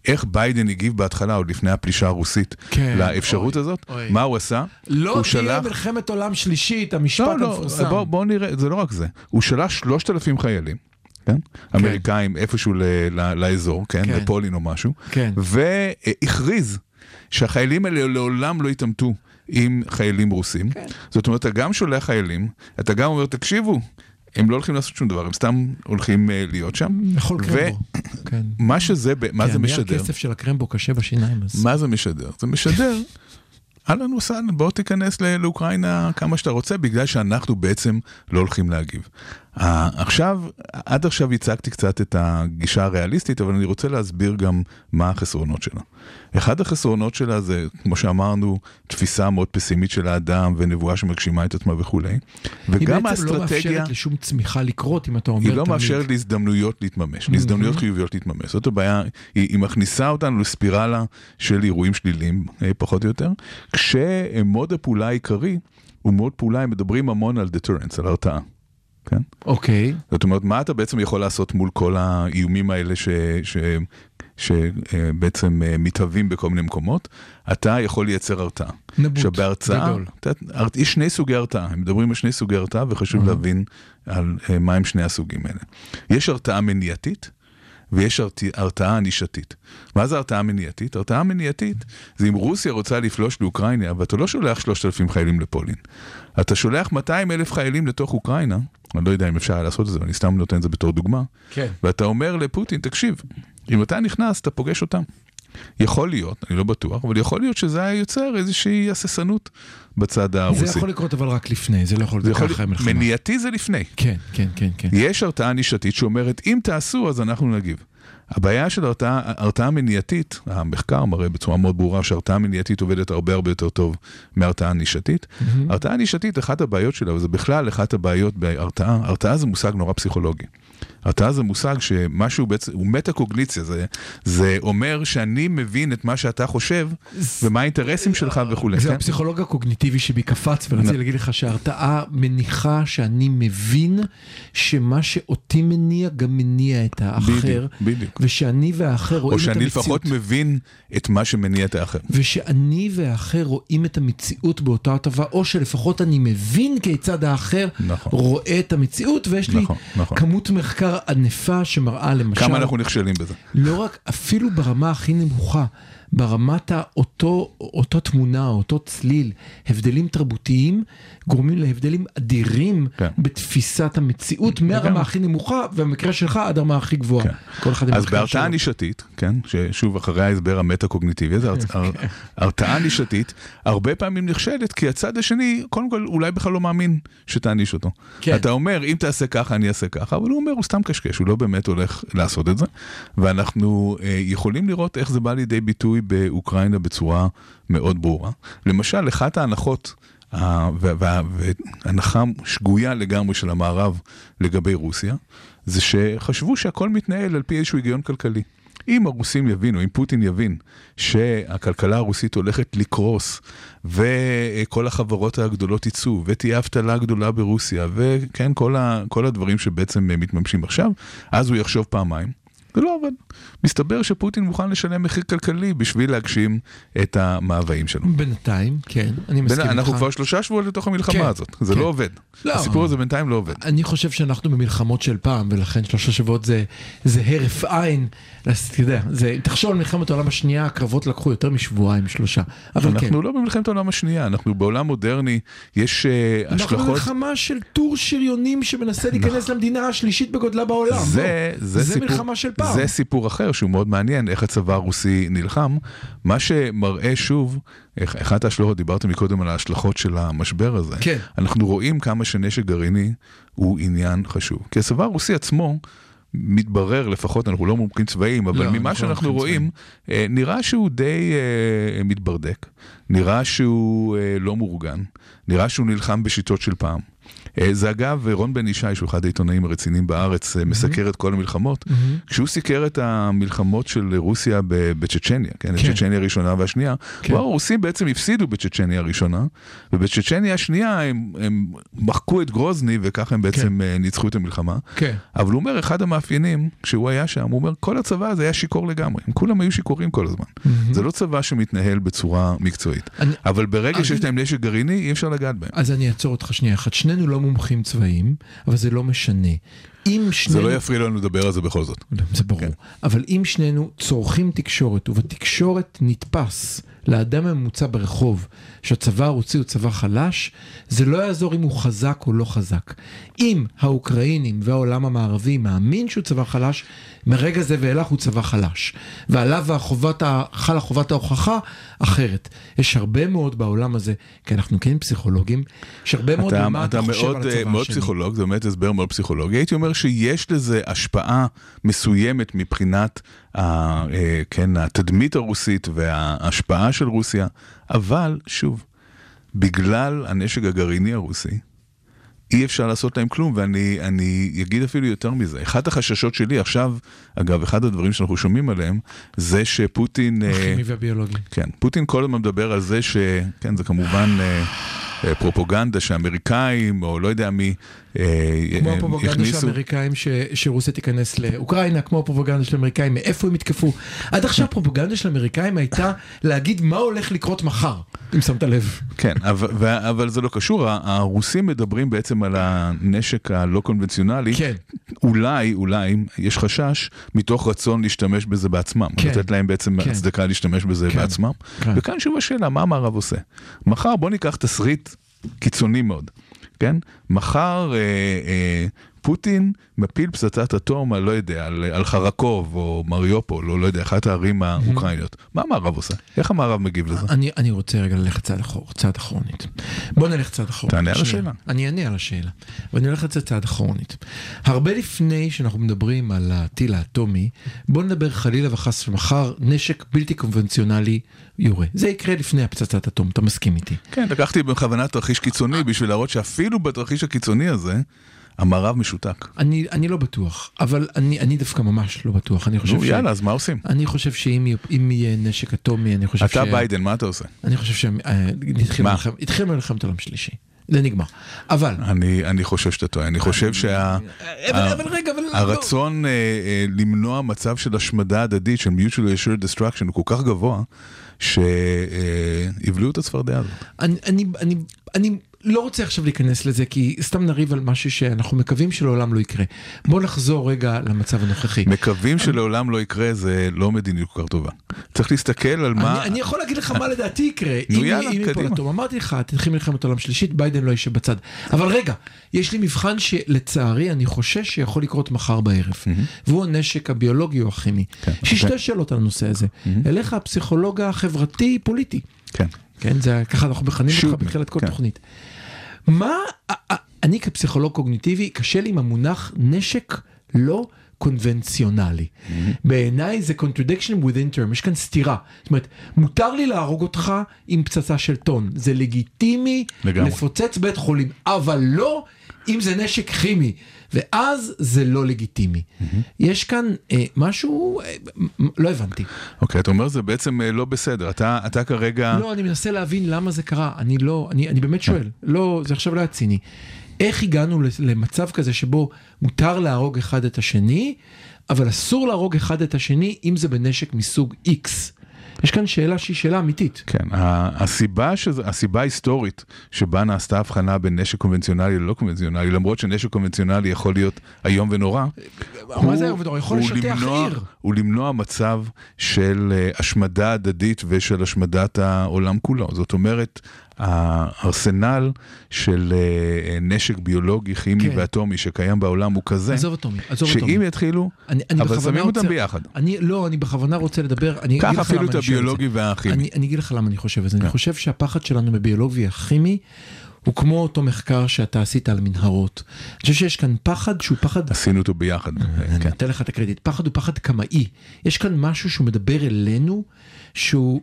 איך ביידן הגיב בהתחלה, עוד לפני הפלישה הרוסית, כן, לאפשרות אוי, הזאת. אוי. מה הוא עשה? לא הוא תהיה שלח... מלחמת עולם שלישית, המשפט לא, לא, המפורסם. בוא, בוא נראה, זה לא רק זה. הוא שלח 3,000 חיילים, כן? אמריקאים איפשהו ל- ל- לאזור, כן? כן. לפולין או משהו. כן. והכריז שהחיילים האלה לעולם לא יתעמתו עם חיילים רוסים. כן. זאת אומרת, אתה גם שולח חיילים, אתה גם אומר, תקשיבו, הם לא הולכים לעשות שום דבר, הם סתם הולכים אה, להיות שם. לאכול קרמבו. כן. ומה שזה, ב- מה כן, זה משדר? הכסף של הקרמבו קשה בשיניים. אז- מה זה משדר? זה משדר, אהלן וסהלן, בוא תיכנס לאוקראינה כמה שאתה רוצה, בגלל שאנחנו בעצם לא הולכים להגיב. ה- עכשיו, עד עכשיו הצגתי קצת את הגישה הריאליסטית, אבל אני רוצה להסביר גם מה החסרונות שלה. אחד החסרונות שלה זה, כמו שאמרנו, תפיסה מאוד פסימית של האדם ונבואה שמגשימה את עצמה וכולי. היא וגם בעצם לא האסטרטגיה... מאפשרת לשום צמיחה לקרות, אם אתה אומר היא לא תמיד. מאפשרת להזדמנויות להתממש, להזדמנויות חיוביות להתממש. זאת הבעיה, היא, היא מכניסה אותנו לספירלה של אירועים שליליים, אה, פחות או יותר, כשמוד הפעולה העיקרי הוא מוד פעולה, הם מדברים המון על deterrence, על הרתעה. כן? אוקיי. זאת אומרת, מה אתה בעצם יכול לעשות מול כל האיומים האלה ש... ש... שבעצם אה, מתהווים בכל מיני מקומות, אתה יכול לייצר הרתעה. נבוט עכשיו בהרצאה, גדול. אתה- הר- יש שני סוגי הרתעה, הם מדברים על שני סוגי הרתעה וחשוב להבין על אה, מה הם שני הסוגים האלה. יש הרתעה מניעתית ויש הרתע- הרתעה ענישתית. מה זה הרתעה מניעתית? הרתעה מניעתית זה אם רוסיה רוצה לפלוש לאוקראינה ואתה לא שולח 3,000 חיילים לפולין. אתה שולח 200 אלף חיילים לתוך אוקראינה, אני לא יודע אם אפשר היה לעשות את זה, אני סתם נותן את זה בתור דוגמה, כן. ואתה אומר לפוטין, תקשיב, אם אתה נכנס, אתה פוגש אותם. יכול להיות, אני לא בטוח, אבל יכול להיות שזה היה יוצר איזושהי הססנות בצד הרוסי. זה יכול לקרות אבל רק לפני, זה לא יכול להיות ככה מלחמה. מניעתי זה לפני. כן, כן, כן, כן. יש הרתעה נישתית שאומרת, אם תעשו, אז אנחנו נגיב. הבעיה של הרתעה, מניעתית, המחקר מראה בצורה מאוד ברורה שהרתעה מניעתית עובדת הרבה הרבה יותר טוב מהרתעה נישתית. הרתעה נישתית, אחת הבעיות שלה, וזה בכלל אחת הבעיות בהרתעה, הרתעה זה מושג נורא פסיכולוגי. הרתעה זה מושג שמשהו בעצם, הוא מטה-קוגניציה, זה, זה אומר שאני מבין את מה שאתה חושב ומה האינטרסים שלך וכולי. זה כן? הפסיכולוג הקוגניטיבי שבי קפץ ורציתי נ- להגיד לך שההרתעה מניחה שאני מבין שמה שאותי מניע גם מניע את האחר. בדיוק. ושאני והאחר רואים או את שאני המציאות. לפחות מבין את מה שמניע את האחר. ושאני והאחר רואים את המציאות באותה הטבה, או שלפחות אני מבין כיצד האחר נכון. רואה את המציאות, ויש לי נכון, נכון. כמות מחקר ענפה שמראה למשל, כמה אנחנו נכשלים בזה. לא רק, אפילו ברמה הכי נמוכה, ברמת האותו, אותו תמונה, אותו צליל, הבדלים תרבותיים גורמים להבדלים אדירים כן. בתפיסת המציאות, מהרמה. הכי נמוכה, ובמקרה שלך עד הרמה הכי גבוהה. כן. כל אחד אז בהרתעה. נישתית, כן, ששוב אחרי ההסבר המטה-קוגניטיבי, אז הר- הר- הרתעה נישתית הרבה פעמים נכשלת, כי הצד השני, קודם כל, אולי בכלל לא מאמין שתעניש אותו. כן. אתה אומר, אם תעשה ככה, אני אעשה ככה, אבל הוא אומר, הוא סתם קשקש, הוא לא באמת הולך לעשות את זה, ואנחנו אה, יכולים לראות איך זה בא לידי ביטוי באוקראינה בצורה מאוד ברורה. למשל, אחת ההנחות, והנחה שגויה לגמרי של המערב לגבי רוסיה, זה שחשבו שהכל מתנהל על פי איזשהו היגיון כלכלי. אם הרוסים יבינו, אם פוטין יבין שהכלכלה הרוסית הולכת לקרוס וכל החברות הגדולות יצאו ותהיה אבטלה גדולה ברוסיה וכן, כל, ה, כל הדברים שבעצם מתממשים עכשיו, אז הוא יחשוב פעמיים. זה לא עובד. מסתבר שפוטין מוכן לשלם מחיר כלכלי בשביל להגשים את המאוויים שלו. בינתיים, כן, אני מסכים איתך. אנחנו כבר שלושה שבועות לתוך המלחמה כן, הזאת, זה כן. לא עובד. לא. הסיפור הזה בינתיים לא עובד. אני חושב שאנחנו במלחמות של פעם, ולכן שלושה שבועות זה, זה הרף עין. אז אתה יודע, זה, תחשוב על מלחמת העולם השנייה, הקרבות לקחו יותר משבועיים, שלושה. אבל כן. אנחנו לא במלחמת העולם השנייה, אנחנו בעולם מודרני, יש אנחנו השלכות... במלחמה של טור שריונים שמנסה להיכנס למדינה השלישית בגודלה בעולם. זה, בוא. זה, זה סיפור, מלחמה של פעם. זה סיפור אחר שהוא מאוד מעניין, איך הצבא הרוסי נלחם. מה שמראה שוב, אחת ההשלכות, דיברתם מקודם על ההשלכות של המשבר הזה. כן. אנחנו רואים כמה שנשק גרעיני הוא עניין חשוב. כי הצבא הרוסי עצמו, מתברר לפחות, אנחנו לא מומחים צבאיים, אבל לא, ממה לא שאנחנו רואים, אה, נראה שהוא די אה, מתברדק, נראה שהוא אה, לא מאורגן, נראה שהוא נלחם בשיטות של פעם. אה, זה אגב, רון בן ישי, שהוא אחד העיתונאים הרציניים בארץ, אה, מסקר את כל המלחמות. כשהוא סיקר את המלחמות של רוסיה בצ'צ'ניה, כן, כן. צ'צ'ניה הראשונה והשנייה, כן. אמר, הרוסים בעצם הפסידו בצ'צ'ניה הראשונה, ובצ'צ'ניה השנייה הם, הם מחקו את גרוזני וככה הם בעצם אה, ניצחו את המלחמה. כן. אבל הוא אומר, אחד המאפיינים, כשהוא היה שם, הוא אומר, כל הצבא הזה היה שיכור לגמרי, הם כולם היו שיכורים כל הזמן. זה לא צבא שמתנהל בצורה מקצועית. אני- אבל ברגע אני- שיש להם נשק גרעיני, אי אפשר לגעת בהם. אז אני אעצור אותך שנייה אחת. שנינו לא מומחים צבאיים, אבל זה לא משנה. אם זה שנינו... לא יפריע לנו לדבר על זה בכל זאת. זה ברור. כן. אבל אם שנינו צורכים תקשורת, ובתקשורת נתפס לאדם הממוצע ברחוב שהצבא הרוסי הוא צבא חלש, זה לא יעזור אם הוא חזק או לא חזק. אם האוקראינים והעולם המערבי מאמין שהוא צבא חלש, מרגע זה ואילך הוא צבא חלש. ועליו החובת חלה חובת ההוכחה אחרת. יש הרבה מאוד בעולם הזה, כי אנחנו כן פסיכולוגים, יש הרבה מאוד אתה, אתה אתה חושב מאוד, על אה, הצבא מאוד השני. פסיכולוג, זה באמת הסבר מאוד פסיכולוגי. הייתי אומר שיש לזה השפעה מסוימת מבחינת כן, התדמית הרוסית וההשפעה של רוסיה, אבל שוב, בגלל הנשק הגרעיני הרוסי, אי אפשר לעשות להם כלום, ואני אני אגיד אפילו יותר מזה. אחד החששות שלי עכשיו, אגב, אחד הדברים שאנחנו שומעים עליהם, זה שפוטין... אה, הכימי והביולוגי. כן, פוטין כל הזמן מדבר על זה ש... כן, זה כמובן אה, אה, פרופוגנדה שאמריקאים, או לא יודע מי, אה, כמו אה, הפרופגנדה של האמריקאים שרוסיה תיכנס לאוקראינה, כמו הפרופגנדה של האמריקאים, מאיפה הם יתקפו. עד עכשיו הפרופגנדה של האמריקאים הייתה להגיד מה הולך לקרות מחר, אם שמת לב. כן, אבל, זה לא קשור, הרוסים מדברים בעצם על הנשק הלא קונבנציונלי. כן. אולי, אולי, יש חשש, מתוך רצון להשתמש בזה בעצמם. כן. לתת להם בעצם כן. הצדקה להשתמש בזה כן. בעצמם. כן. וכאן שוב השאלה, מה המערב עושה? מחר בוא ניקח תסריט קיצוני מאוד, כן? מחר אה, אה, פוטין מפיל פצצת אטום, על לא יודע, על, על חרקוב או מריופול, או לא יודע, אחת הערים האוקראיניות. מה המערב עושה? איך המערב מגיב לזה? אני, אני רוצה רגע ללכת צעד אחור, צעד אחורנית. בוא נלך צעד אחורנית. תענה על. השאלה. אני אענה על השאלה, ואני הולך לצאת צעד אחורנית. הרבה לפני שאנחנו מדברים על הטיל האטומי, בוא נדבר חלילה וחס ומחר נשק בלתי קונבנציונלי יורה. זה יקרה לפני הפצצת אטום, אתה מסכים איתי. כן, לקחתי בכוונה תרחיש קיצוני בשביל להראות שאפילו בתרחיש הקיצוני הזה, המערב משותק. אני, אני לא בטוח, אבל אני, אני דווקא ממש לא בטוח. אני חושב נו, יאללה, אז מה עושים? אני חושב שאם יהיה- נשק אטומי, אני חושב אתה ביידן, מה אתה עושה? אני חושב שהתחיל מה? התחיל מלחמת עולם שלישי. זה נגמר. אבל... אני, אני חושב שאתה טועה, אני חושב שה... אבל, אבל רגע, אבל... לא. הרצון אה, אה, למנוע מצב של השמדה הדדית, של mutually assured destruction, הוא כל כך גבוה, שיבלעו את הצפרדע הזאת. אני, אני, אני, אני לא רוצה עכשיו להיכנס לזה, כי סתם נריב על משהו שאנחנו מקווים שלעולם לא יקרה. בוא נחזור רגע למצב הנוכחי. מקווים שלעולם לא יקרה, זה לא מדיניות כל כך טובה. צריך להסתכל על מה... אני, יכול להגיד לך מה לדעתי יקרה, נו, יאללה, קדימה. אמרתי לך, תתחיל מלחמת עולם שלישית, ביידן לא יישב בצד. אבל רגע, יש לי מבחן שלצערי אני חושש שיכול לקרות מחר בערב, והוא הנשק הביולוגי או הכימי. כן, יש לי אוקיי. שתי שאלות על הנושא הזה. אליך הפסיכולוג החברתי-פוליטי. כן. כן, זה ככה אנחנו מכנים אותך בתחילת כל כן. תוכנית. מה, אני כפסיכולוג קוגניטיבי, קשה לי עם המונח נשק לא קונבנציונלי. בעיניי זה contradiction within term, יש כאן סתירה. זאת אומרת, מותר לי להרוג אותך עם פצצה של טון, זה לגיטימי לגמרי. לפוצץ בית חולים, אבל לא אם זה נשק כימי, ואז זה לא לגיטימי. יש כאן אה, משהו, אה, לא הבנתי. אוקיי, אתה אומר זה בעצם אה, לא בסדר. אתה, אתה כרגע... לא, אני מנסה להבין למה זה קרה, אני לא, אני, אני באמת שואל, לא, זה עכשיו לא היה ציני. איך הגענו למצב כזה שבו מותר להרוג אחד את השני, אבל אסור להרוג אחד את השני אם זה בנשק מסוג X? יש כאן שאלה שהיא שאלה אמיתית. כן, הסיבה, שזה, הסיבה ההיסטורית שבה נעשתה הבחנה בין נשק קונבנציונלי ללא קונבנציונלי, למרות שנשק קונבנציונלי יכול להיות איום ונורא, מה זה? הוא יכול הוא למנוע, עיר. הוא למנוע מצב של אה, השמדה הדדית ושל השמדת העולם כולו. זאת אומרת, הארסנל של אה, נשק ביולוגי, כימי כן. ואטומי שקיים בעולם הוא כזה, עזוב אותו, עזוב אותו. שאם יתחילו, אני, אני אבל שמים אותם רוצה- ביחד. אני, לא, אני בכוונה רוצה לדבר, אני קח אגיד לך אפילו למה את אני שואל את זה. הביולוגי והכימי. אני, אני אגיד לך למה אני חושב את זה. אני כן. חושב שהפחד שלנו בביולוגיה הכימי הוא כמו אותו מחקר שאתה עשית על מנהרות. אני חושב שיש כאן פחד שהוא פחד... עשינו אותו ביחד. אני כן. אתן לך את הקרדיט. פחד הוא פחד קמאי. יש כאן משהו שהוא מדבר אלינו, שהוא...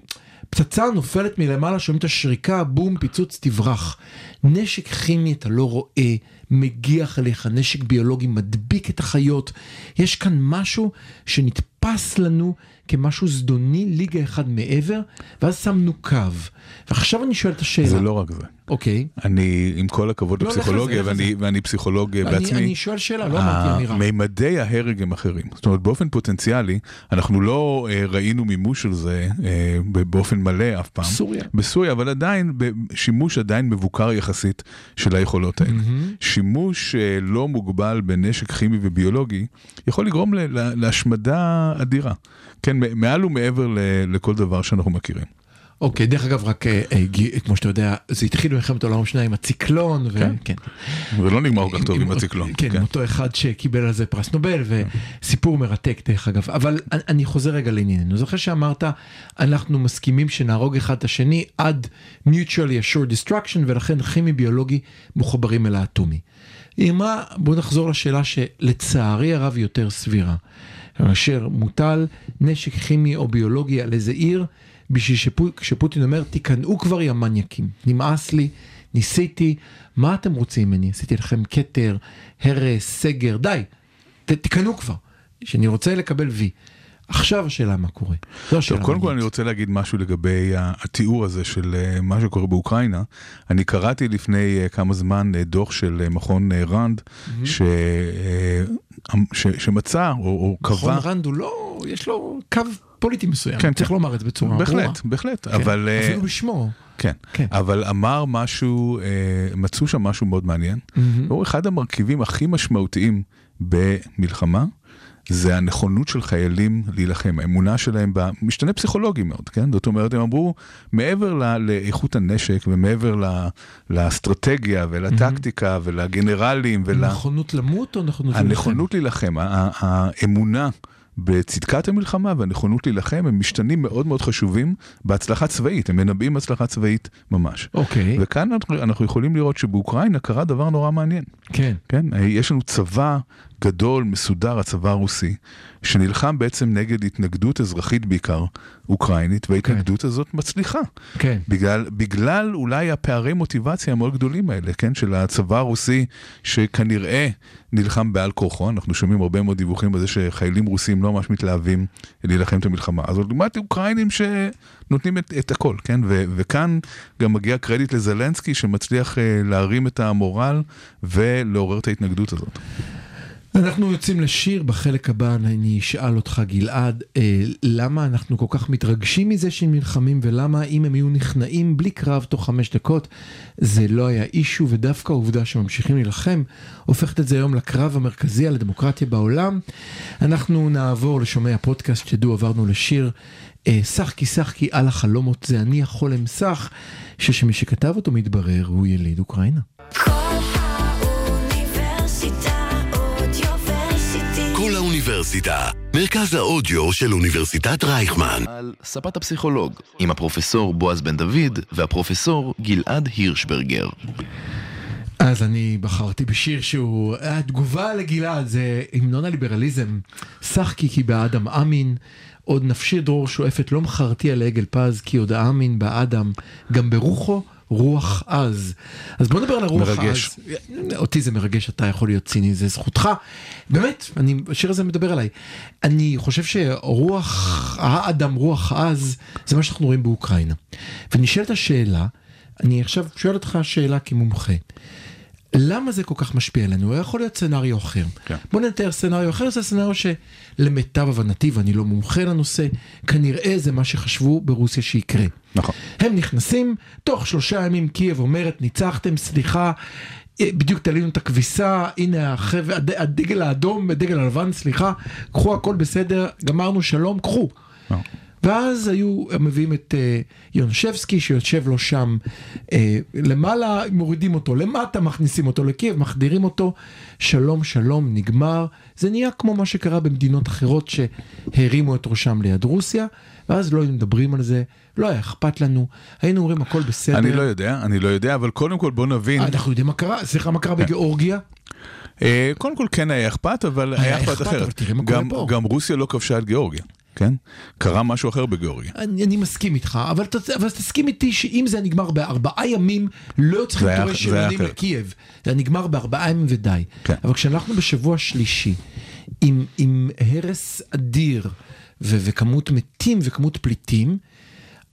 פצצה נופלת מלמעלה, שומעים את השריקה, בום, פיצוץ, תברח. נשק כימי אתה לא רואה, מגיח אליך, נשק ביולוגי מדביק את החיות. יש כאן משהו שנתפס לנו כמשהו זדוני, ליגה אחד מעבר, ואז שמנו קו. ועכשיו אני שואל את השאלה. זה לא רק זה. אוקיי. אני, עם כל הכבוד לא, לפסיכולוגיה, ואני, לזה. ואני פסיכולוג אה, אני, בעצמי, אני שואל שאלה, לא אמרתי אמירה. מימדי ההרג הם אחרים. זאת אומרת, באופן פוטנציאלי, אנחנו לא אה, ראינו מימוש של זה אה, באופן מלא אף פעם. סוריה. בסוריה, אבל עדיין, שימוש עדיין מבוקר יחסית של היכולות האלה. שימוש אה, לא מוגבל בנשק כימי וביולוגי יכול לגרום להשמדה אדירה. כן, מעל ומעבר לכל דבר שאנחנו מכירים. אוקיי, דרך אגב, רק אה, אה, כמו שאתה יודע, זה התחיל במלחמת העולם השנייה עם הציקלון, כן. וכן. ולא נגמר כל כך טוב עם הציקלון. כן, עם אותו אחד שקיבל על זה פרס נובל, וסיפור מרתק דרך אגב. אבל אני- חוזר רגע לענייננו. זוכר שאמרת, אנחנו מסכימים שנהרוג אחד את השני עד mutually assured destruction, ולכן כימי ביולוגי מחוברים אל האטומי. היא אמרה, בוא נחזור לשאלה שלצערי הרב יותר סבירה. כאשר מוטל נשק כימי או ביולוגי על איזה עיר, בשביל שפו- שפוטין אומר, תיכנעו כבר יא מניאקים, נמאס לי, ניסיתי, מה אתם רוצים ממני? עשיתי לכם כתר, הרס, סגר, די, תיכנעו כבר, שאני רוצה לקבל וי. עכשיו השאלה מה קורה. זו השאלה טוב, קודם כל אני. רוצה להגיד משהו לגבי התיאור הזה של אה, מה שקורה באוקראינה. אני קראתי לפני אה, כמה זמן אה, דוח של מכון ראנד, ש- אה, ש- שמצא או או מכון קבע... רנד הוא לא, יש לו קו פוליטי מסוים, כן, צריך כן. לומר את זה בצורה ברורה. בהחלט, בהחלט, כן, אבל... אפילו בשמו. כן, כן. אבל אמר משהו, מצאו שם משהו מאוד מעניין. הוא אחד המרכיבים הכי משמעותיים במלחמה, זה הנכונות של חיילים להילחם, האמונה שלהם במשתנה פסיכולוגי מאוד, כן? זאת אומרת, הם אמרו, מעבר ל- לאיכות הנשק ומעבר ל- לאסטרטגיה ולטקטיקה ולגנרלים ול... נכונות למות או נכונות להילחם? הנכונות להילחם, האמונה בצדקת המלחמה והנכונות להילחם הם משתנים מאוד מאוד חשובים בהצלחה צבאית, הם מנבאים הצלחה צבאית ממש. אוקיי, וכאן אנחנו- אנחנו יכולים לראות שבאוקראינה קרה דבר נורא מעניין. כן. כן, יש לנו צבא גדול, מסודר, הצבא הרוסי, שנלחם בעצם נגד התנגדות אזרחית בעיקר, אוקראינית, וההתנגדות הזאת מצליחה. כן. בגלל, בגלל אולי הפערי מוטיבציה המאוד גדולים האלה, כן, של הצבא הרוסי, שכנראה נלחם בעל כורחו, אנחנו שומעים הרבה מאוד דיווחים על זה שחיילים רוסים לא ממש מתלהבים להילחם את המלחמה הזאת, לעומת אוקראינים שנותנים את, את הכל, כן, ו, וכאן גם מגיע קרדיט לזלנסקי שמצליח אה, להרים את המורל ולעורר את ההתנגדות הזאת. אנחנו יוצאים לשיר, בחלק הבא אני אשאל אותך גלעד, אה, למה אנחנו כל כך מתרגשים מזה שהם נלחמים ולמה אם הם היו נכנעים בלי קרב תוך חמש דקות זה לא היה אישו ודווקא העובדה שממשיכים להילחם הופכת את זה היום לקרב המרכזי על הדמוקרטיה בעולם. אנחנו נעבור לשומעי הפודקאסט שתדעו עברנו לשיר אה, שחקי שחקי על החלומות זה אני החולם סח ששמי שכתב אותו מתברר הוא יליד אוקראינה. כל האוניברסיטה, מרכז האודיו של אוניברסיטת רייכמן. על ספת הפסיכולוג, עם הפרופסור בועז בן דוד והפרופסור גלעד הירשברגר. אז אני בחרתי בשיר שהוא התגובה לגלעד זה המנון הליברליזם שחקי כי באדם אמין עוד נפשי דרור שואפת לא מכרתי על עגל פז כי עוד האמין באדם גם ברוחו רוח עז. אז בוא נדבר על הרוח מרגש. עז. אותי זה מרגש אתה יכול להיות ציני זה זכותך באמת אני השיר הזה מדבר עליי אני חושב שרוח האדם רוח עז זה מה שאנחנו רואים באוקראינה ונשאלת השאלה אני עכשיו שואל אותך שאלה כמומחה. למה זה כל כך משפיע עלינו? יכול להיות סצנריו אחר. כן. בוא נתאר סצנריו אחר, זה סצנריו שלמיטב הבנתי, ואני לא מומחה לנושא, כנראה זה מה שחשבו ברוסיה שיקרה. נכון. הם נכנסים, תוך שלושה ימים קייב אומרת, ניצחתם, סליחה, אה, בדיוק תלינו את הכביסה, הנה החבר, הד- הדגל האדום, הדגל הלבן, סליחה, קחו הכל בסדר, גמרנו, שלום, קחו. לא. ואז היו מביאים את אה, יונשבסקי שיושב לו שם אה, למעלה, מורידים אותו למטה, מכניסים אותו לקייב, מחדירים אותו, שלום שלום נגמר. זה נהיה כמו מה שקרה במדינות אחרות שהרימו את ראשם ליד רוסיה, ואז לא היו מדברים על זה, לא היה אכפת לנו, היינו אומרים הכל בסדר. אני לא יודע, אני לא יודע, אבל קודם כל בוא נבין. אנחנו יודעים מה קרה, סליחה מה קרה בגיאורגיה? אה, קודם כל כן היה אכפת, אבל היה היה אכפת, אחרת. גם רוסיה לא כבשה את גיאורגיה, כן? קרה משהו אחר בגיאורגיה. אני, אני מסכים איתך, אבל, אבל תסכים איתי שאם זה נגמר בארבעה ימים, לא צריכים שריונים אחרת. לקייב. זה נגמר בארבעה ימים ודי. כן. אבל כשאנחנו בשבוע שלישי, עם, עם הרס אדיר ו- וכמות מתים וכמות פליטים,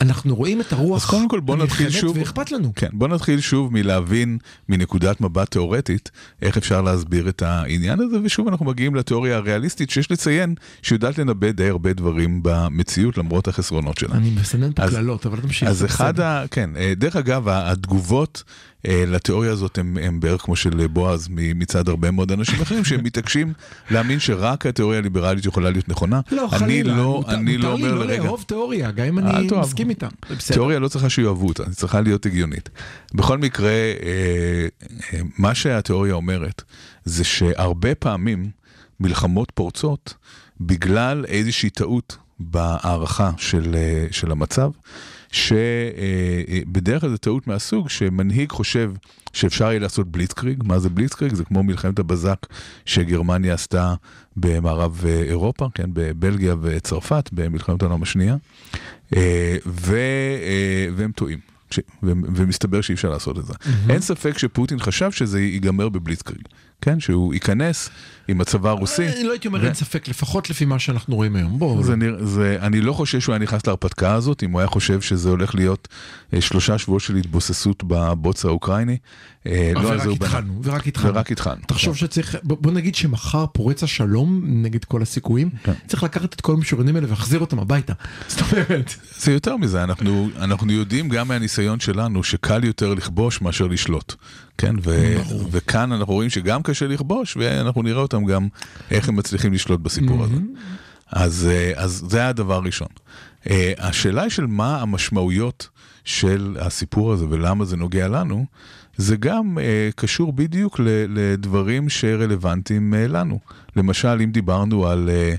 אנחנו רואים את הרוח אז קודם כל בוא נתחיל הנלחמת שוב, ואכפת לנו. כן, בוא נתחיל שוב מלהבין מנקודת מבט תיאורטית איך אפשר להסביר את העניין הזה, ושוב אנחנו מגיעים לתיאוריה הריאליסטית שיש לציין שיודעת לנבא די הרבה דברים במציאות למרות החסרונות שלה. אני מסנן פה אז- קללות, אבל תמשיך. אז אחד. ה... כן, אה, דרך אגב, התגובות לתיאוריה הזאת הם, הם בערך כמו של בועז מצד הרבה מאוד אנשים אחרים שהם מתעקשים להאמין שרק התיאוריה הליברלית יכולה להיות נכונה. לא, אני חלילה, לא, מותר- אני לא מותר אומר לי לא לרגע. לאהוב תיאוריה, גם אם אני תאהב. מסכים איתה. תיאוריה לא צריכה שיאהבו אותה, היא צריכה להיות הגיונית. בכל מקרה, אה, אה, מה שהתיאוריה אומרת זה שהרבה פעמים מלחמות פורצות בגלל איזושהי טעות בהערכה של, אה, של המצב, שבדרך כלל זו טעות מהסוג שמנהיג חושב שאפשר יהיה לעשות בליצקריג. מה זה בליצקריג? זה כמו מלחמת הבזק שגרמניה עשתה במערב אה, אירופה, כן, בבלגיה וצרפת במלחמת העולם השנייה, אה, ו, אה, והם טועים. ש... ו- ומסתבר שאי אפשר לעשות את זה. Mm-hmm. אין ספק שפוטין חשב שזה ייגמר בבליצקריג, כן? שהוא ייכנס עם הצבא הרוסי. אני לא הייתי אומר אין ספק, לפחות לפי מה שאנחנו רואים היום. בואו. זה... אני לא חושב שהוא היה נכנס להרפתקה הזאת, אם הוא היה חושב שזה הולך להיות אה, שלושה שבועות של התבוססות בבוץ האוקראיני. אה, לא על זה הוא בנה. התחלנו, ורק התחלנו. ורק התחלנו. תחשוב שצריך, בוא נגיד שמחר פורץ השלום נגד כל הסיכויים, כן. צריך לקחת את כל המשוריינים האלה ולהחזיר אותם הביתה. זאת אומרת, זה יותר מזה, אנחנו, אנחנו יודעים גם מהניסיון שלנו שקל יותר לכבוש מאשר לשלוט. כן, ו, וכאן אנחנו רואים שגם קשה לכבוש, ואנחנו נראה אותם גם איך הם מצליחים לשלוט בסיפור הזה. אז, אה, אז זה הדבר הראשון. אה, השאלה היא של מה המשמעויות של הסיפור הזה ולמה זה נוגע לנו, זה גם אה, קשור בדיוק ל, לדברים שרלוונטיים אה, לנו. למשל, אם דיברנו על, אה,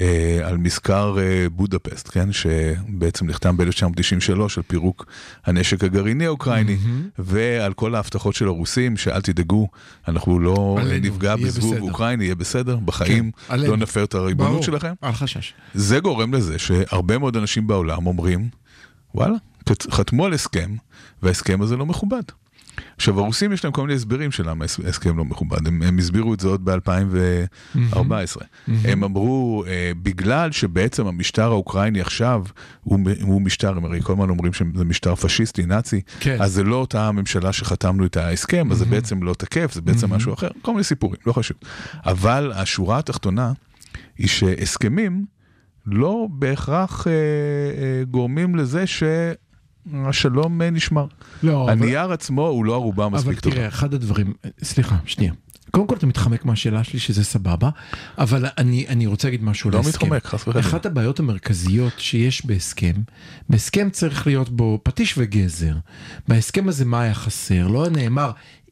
אה, על מזכר אה, בודפסט, כן, שבעצם נחתם ב-1993 על פירוק הנשק הגרעיני האוקראיני, ועל כל ההבטחות של הרוסים, שאל תדאגו, אנחנו לא עלינו, נפגע בזבוב בסדר. אוקראיני, יהיה בסדר, בחיים כן, עלינו. לא נפר את הריבונות ברור, שלכם. אל חשש. זה גורם לזה שהרבה מאוד אנשים בעולם אומרים, וואלה, חתמו על הסכם, וההסכם הזה לא מכובד. עכשיו, הרוסים יש להם כל מיני הסברים של למה ההס- ההסכם לא מכובד, הם, הם הסבירו את זה עוד ב-2014. הם אמרו, אה, בגלל שבעצם המשטר האוקראיני עכשיו הוא, הוא משטר, הם הרי כל הזמן אומרים שזה משטר פשיסטי, נאצי, כן. אז זה לא אותה הממשלה שחתמנו את ההסכם, אז זה בעצם לא תקף, זה בעצם משהו אחר, כל מיני סיפורים, לא חשוב. אבל השורה התחתונה היא שהסכמים לא בהכרח אה, אה, גורמים לזה שהשלום אה, נשמר. לא, אבל- הנייר עצמו הוא לא ערובה אבל מספיק טובה. תראה, אחד הדברים, סליחה, שנייה. קודם כל אתה מתחמק מהשאלה שלי שזה סבבה, אבל אני, אני רוצה להגיד משהו לא להסכם. מתחמק, חס וחלילה. אחת הבעיות המרכזיות שיש בהסכם, בהסכם צריך להיות בו פטיש וגזר. בהסכם הזה מה היה חסר? לא נאמר,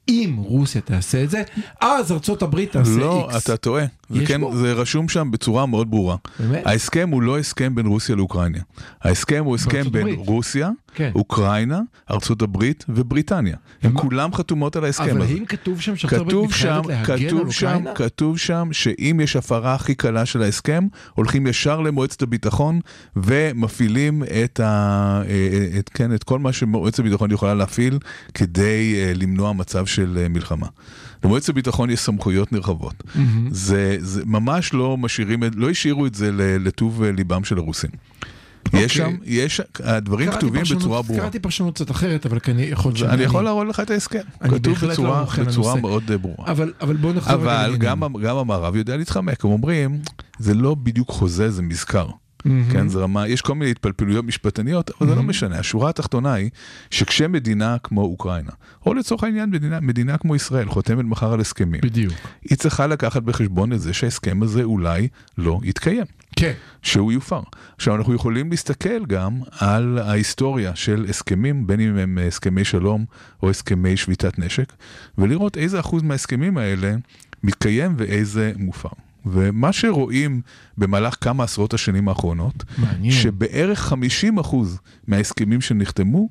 אם רוסיה תעשה את זה, אז ארצות הברית תעשה לא, איקס. אתה טועה. זה, כן, בו? זה רשום שם בצורה מאוד ברורה. באמת? ההסכם הוא לא הסכם בין רוסיה לאוקראינה. ההסכם הוא הסכם בין הברית. רוסיה, כן. אוקראינה, ארצות הברית ובריטניה. הם כולם חתומות על ההסכם אבל הזה. האם כתוב שם שארצות הברית כתוב שם, מתחייבת להגן על כתוב שם, אוקראינה? כתוב שם שאם יש הפרה הכי קלה של ההסכם, הולכים ישר למועצת הביטחון ומפעילים את, ה, אה, את, כן, את כל מה שמועצת הביטחון יכולה להפעיל כדי אה, למנוע מצב של אה, מלחמה. למועצת הביטחון יש סמכויות נרחבות. זה, זה ממש לא משאירים, לא השאירו את זה לטוב אה, ליבם של הרוסים. יש שם, יש, הדברים כתובים בצורה ברורה. קראתי פרשנות קצת אחרת, אבל כנראה יכול להיות אני יכול להראות לך את ההסכם, כתוב לא בצורה. מאוד אה, ברורה. אבל, בוא נחזור אבל גם המערב יודע להתחמק, הם אומרים, זה לא בדיוק חוזה, זה מזכר. כן, זה רמה, יש כל מיני התפלפלויות משפטניות, אבל זה לא משנה. השורה התחתונה היא שכשמדינה כמו אוקראינה, או לצורך העניין מדינה, מדינה כמו ישראל, חותמת מחר על הסכמים, בדיוק. היא צריכה לקחת בחשבון את זה שההסכם הזה אולי לא יתקיים. כן. שהוא יופר. עכשיו אנחנו יכולים להסתכל גם על ההיסטוריה של הסכמים, בין אם הם הסכמי שלום או הסכמי שביתת נשק, ולראות איזה אחוז מההסכמים האלה מתקיים ואיזה מופר. ומה שרואים במהלך כמה עשרות השנים האחרונות, מעניין. שבערך 50% מההסכמים שנחתמו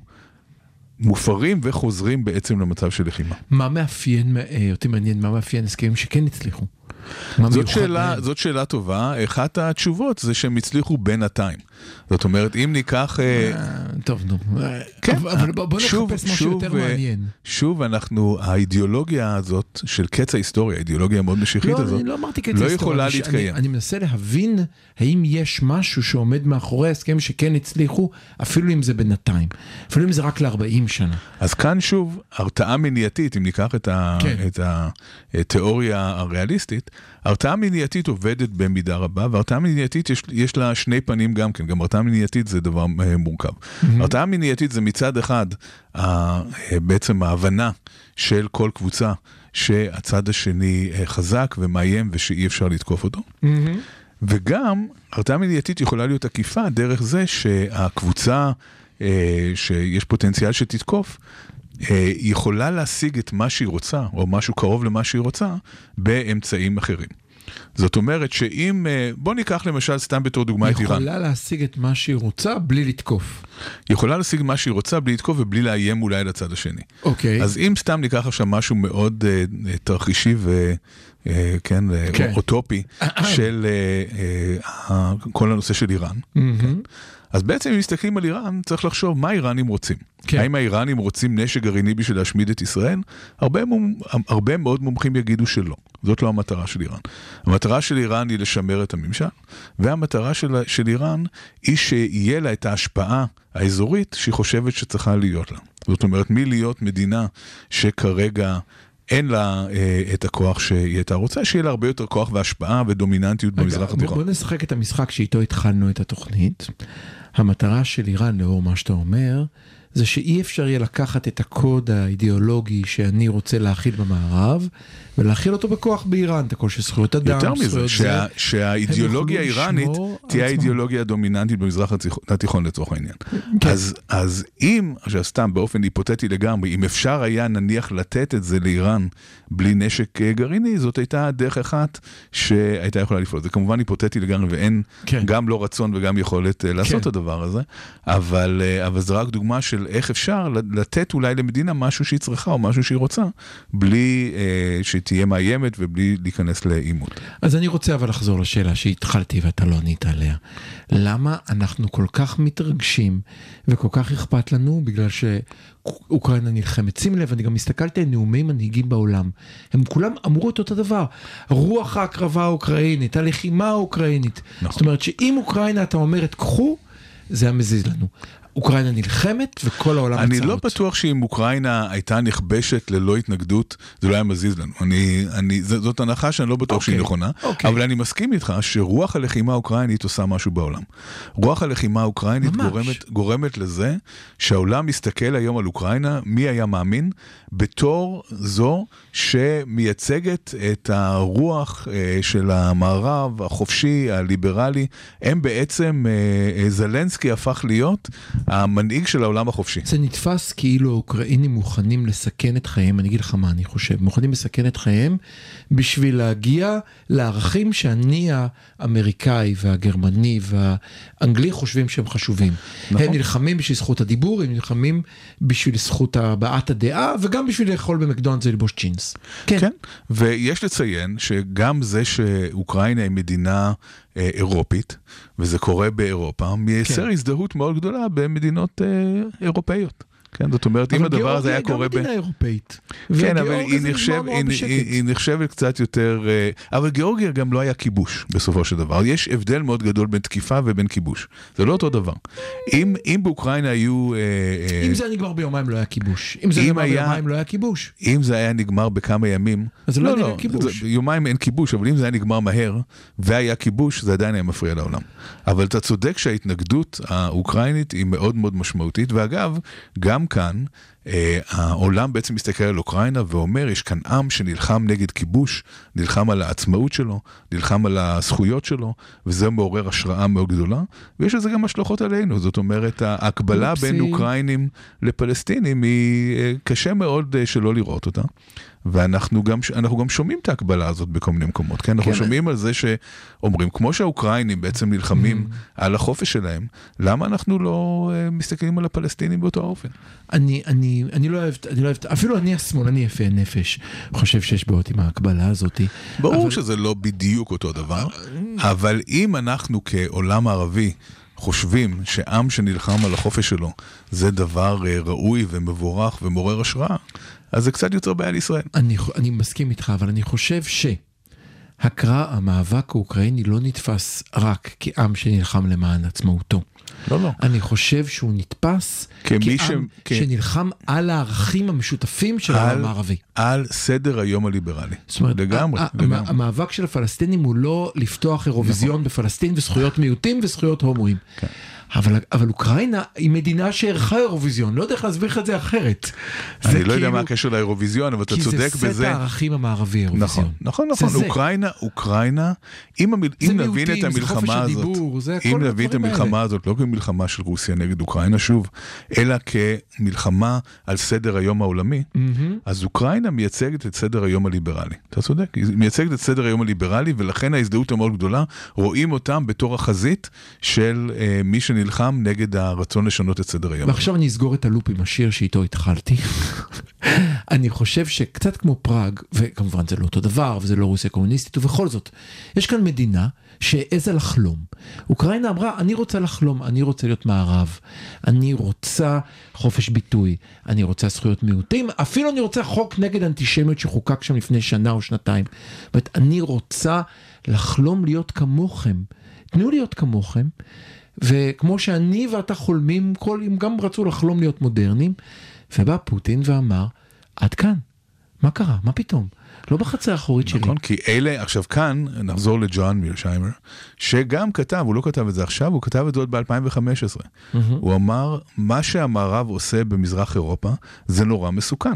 מופרים וחוזרים בעצם למצב של לחימה. מה מאפיין, אה, אותי מעניין, מה מאפיין הסכמים שכן הצליחו? זאת שאלה, בהם? זאת שאלה טובה, אחת התשובות זה שהם הצליחו בינתיים. זאת אומרת, אם ניקח... אה, אה, טוב, נו. כן, אבל- בוא שוב- נחפש משהו שוב, יותר אה, מעניין. שוב, אנחנו, האידיאולוגיה הזאת של קץ ההיסטוריה, האידיאולוגיה המאוד משיחית לא, הזאת, לא אמרתי קץ לא יכולה להתקיים. אני, אני מנסה להבין האם יש משהו שעומד מאחורי ההסכם שכן הצליחו, אפילו אם זה בינתיים. אפילו אם זה רק ל-40 שנה. אז כאן שוב, הרתעה מניעתית, אם ניקח את, ה, כן. את התיאוריה הריאליסטית, הרתעה מניעתית עובדת במידה רבה, והרתעה מניעתית יש, יש לה שני פנים גם כן, גם הרתעה מניעתית זה דבר אה, מורכב. הרתעה מניעתית זה מצד אחד, אה, בעצם ההבנה של כל קבוצה שהצד השני אה, חזק ומאיים ושאי אפשר לתקוף אותו. וגם הרתעה מניעתית יכולה להיות עקיפה דרך זה שהקבוצה שיש פוטנציאל שתתקוף, יכולה להשיג את מה שהיא רוצה, או משהו קרוב למה שהיא רוצה, באמצעים אחרים. זאת אומרת שאם, אה, בוא ניקח למשל סתם בתור דוגמה היא את איראן. יכולה להשיג את מה שהיא רוצה בלי לתקוף. היא יכולה להשיג מה שהיא רוצה בלי לתקוף ובלי לאיים אולי על הצד השני. אוקיי. אז אם סתם ניקח עכשיו משהו מאוד אה, אה, תרחישי ו... אה, כן, אה, כן. אוטופי של אה, אה, ה- כל הנושא של איראן. מהמם. אז בעצם אם מסתכלים על איראן, צריך לחשוב מה האיראנים רוצים. כן. האם האיראנים רוצים נשק גרעיני בשביל להשמיד את ישראל? הרבה, מומ... הרבה מאוד מומחים יגידו שלא. זאת לא המטרה של איראן. המטרה של איראן היא לשמר את הממשל, והמטרה של, של איראן היא שיהיה לה את ההשפעה האזורית שהיא חושבת שצריכה להיות לה. זאת אומרת, מלהיות מדינה שכרגע... אין לה אה, את הכוח שהיא הייתה רוצה, שיהיה לה הרבה יותר כוח והשפעה ודומיננטיות רגע, במזרח התיכון. בוא נשחק את המשחק שאיתו התחלנו את התוכנית. המטרה של איראן, לאור מה שאתה אומר, זה שאי אפשר יהיה לקחת את הקוד האידיאולוגי שאני רוצה להכיל במערב, ולהכיל אותו בכוח באיראן, את הכל של זכויות אדם, יותר מזה, שה, זה. שהאידיאולוגיה האיראנית תהיה. האידיאולוגיה הדומיננטית במזרח התיכון, התיכון לצורך העניין. כן. אז, אז אם, עכשיו סתם באופן היפותטי לגמרי, אם אפשר היה נניח לתת את זה לאיראן בלי נשק אה, גרעיני, זאת הייתה דרך אחת שהייתה יכולה לפעול. זה כמובן היפותטי לגמרי ואין כן. גם לא רצון וגם יכולת אה, לעשות כן. את הדבר הזה, אבל, אה, אבל זה רק דוגמה של איך אפשר לתת אולי למדינה משהו שהיא צריכה או משהו שהיא רוצה, בלי אה, שתהיה מאיימת ובלי להיכנס לעימות. אז אני רוצה אבל לחזור לשאלה שהתחלתי ואתה לא ענית עליה. למה אנחנו כל כך מתרגשים וכל כך אכפת לנו בגלל שאוקראינה נלחמת? שים לב, אני גם הסתכלתי על נאומי מנהיגים בעולם. הם כולם אמרו את אותו דבר. רוח ההקרבה האוקראינית, הלחימה האוקראינית. נכון. זאת אומרת שאם אוקראינה אתה אומרת קחו, זה היה מזיז לנו. אוקראינה נלחמת וכל העולם אני עצר לא. בטוח שאם אוקראינה הייתה נכבשת ללא התנגדות, זה לא היה מזיז לנו. אני, אני, זאת הנחה שאני לא בטוח שהיא אוקיי, נכונה, אוקיי. אבל אני מסכים איתך שרוח הלחימה האוקראינית עושה משהו בעולם. רוח הלחימה האוקראינית. גורמת, גורמת לזה שהעולם מסתכל היום על אוקראינה, מי היה מאמין, בתור זו שמייצגת את הרוח אה, של המערב החופשי, הליברלי. הם בעצם, אה, אה, זלנסקי הפך להיות המנהיג של העולם החופשי. זה נתפס כאילו האוקראינים מוכנים לסכן את חייהם, אני אגיד לך מה אני חושב, מוכנים לסכן את חייהם בשביל להגיע לערכים שאני האמריקאי והגרמני והאנגלי חושבים שהם חשובים. נכון. הם נלחמים בשביל זכות הדיבור, הם נלחמים בשביל זכות הבעת הדעה וגם בשביל לאכול במקדונלדס וללבוש ג'ינס. כן. כן, ויש לציין שגם זה שאוקראינה היא מדינה אירופית, וזה קורה באירופה, מייצר כן. הזדהות מאוד גדולה במדינות אה, אירופאיות. כן, זאת אומרת, אם אבל הדבר הזה היה גיאורגיה קורה... היא גם מדינה אירופאית. כן, אבל היא, נחשב, היא. היא, היא נחשבת קצת יותר... אה, אבל גיאורגיה גם לא היה כיבוש, בסופו של דבר. יש הבדל מאוד גדול בין תקיפה ובין כיבוש. זה לא אותו דבר. אם, אם באוקראינה היו... אה, אה, אם זה היה נגמר ביומיים לא היה כיבוש. אם זה אם נגמר היה- ביומיים לא היה כיבוש. אם זה היה נגמר בכמה ימים, אז זה לא היה כיבוש. זה, יומיים אין כיבוש, אבל אם זה היה נגמר מהר, והיה כיבוש, זה עדיין היה מפריע לעולם. אבל אתה צודק שההתנגדות האוקראינית היא מאוד מאוד משמעותית, ואגב, גם כאן, אה, העולם בעצם מסתכל על אוקראינה ואומר, יש כאן עם שנלחם נגד כיבוש, נלחם על העצמאות שלו, נלחם על הזכויות שלו, וזה מעורר השראה מאוד גדולה, ויש לזה גם השלכות עלינו, זאת אומרת, ההקבלה אופסי. בין אוקראינים לפלסטינים היא אה, קשה מאוד אה, שלא לראות אותה. ואנחנו גם, אנחנו גם שומעים את ההקבלה הזאת בכל מיני מקומות, כן? אנחנו כן. שומעים על זה שאומרים, כמו שהאוקראינים בעצם נלחמים על החופש שלהם, למה אנחנו לא אה, מסתכלים על הפלסטינים באותו האופן? אני, אני אני, אני לא אוהב, אני לא אוהב, אפילו אני השמאלני יפה נפש, חושב שיש בעיות עם ההקבלה הזאת. ברור אבל- שזה לא בדיוק אותו דבר, אבל אם אנחנו כעולם הערבי חושבים שעם שנלחם על החופש שלו זה דבר אה, ראוי ומבורך ומעורר השראה, אז זה קצת יוצר בעיה לישראל. אני, אני מסכים איתך, אבל אני חושב שהקרב, המאבק האוקראיני לא נתפס רק כעם שנלחם למען עצמאותו. לא, לא. אני חושב שהוא נתפס כעם ש- כ- שנלחם על הערכים המשותפים של העולם הערבי. על סדר היום הליברלי. זאת אומרת, לגמרי, לגמרי. המאבק של הפלסטינים הוא לא לפתוח אירוויזיון בפלסטין וזכויות מיעוטים וזכויות הומואים. כן. אבל, אבל אוקראינה היא מדינה שערכה אירוויזיון, לא יודע איך להסביר לך את זה אחרת. אני זה לא יודע כאילו- מה הקשר לאירוויזיון, אבל אתה כי צודק זה סט בזה. הערכים המערבי אירוויזיון. נכון, נכון, זה נכון, זה. אוקראינה, אוקראינה, אם, המל... זה אם נבין מיעוטים, את זה חופש המלחמה הזאת, הדיבור, זה אם נבין את המלחמה האלה. הזאת לא כמלחמה של רוסיה נגד אוקראינה שוב, אלא כמלחמה על סדר היום העולמי, אז אוקראינה מייצגת את סדר היום הליברלי. אתה צודק, היא מייצגת את סדר היום הליברלי, ולכן ההזדהות המאוד גדולה, רואים אותם בתור החזית של אה, מי שנלחם נגד הרצון לשנות את סדר היום. ועכשיו אני אסגור את הלופ עם השיר שאיתו התחלתי. אני חושב שקצת כמו פראג, וכמובן זה לא אותו דבר, וזה לא רוסיה קומוניסטית, ובכל זאת, יש כאן מדינה שהעזה לחלום. אוקראינה אמרה, אני רוצה לחלום, אני רוצה להיות מערב, אני רוצה חופש ביטוי, אני רוצה זכויות מיעוטים, אפילו אני רוצה חוק נגד אנטישמיות שחוקק שם לפני שנה או שנתיים. זאת אומרת, אני רוצה לחלום להיות כמוכם. תנו להיות כמוכם. וכמו שאני ואתה חולמים, כל, הם גם רצו לחלום להיות מודרניים, ובא פוטין ואמר, עד כאן, מה קרה? מה פתאום? לא בחצר האחורית שלי. נכון, כי אלה, עכשיו כאן, נחזור לג'ון מירשיימר, שגם כתב, הוא לא כתב את זה עכשיו, הוא כתב את זה עוד ב-2015. הוא אמר, מה שהמערב עושה במזרח אירופה, זה נורא מסוכן.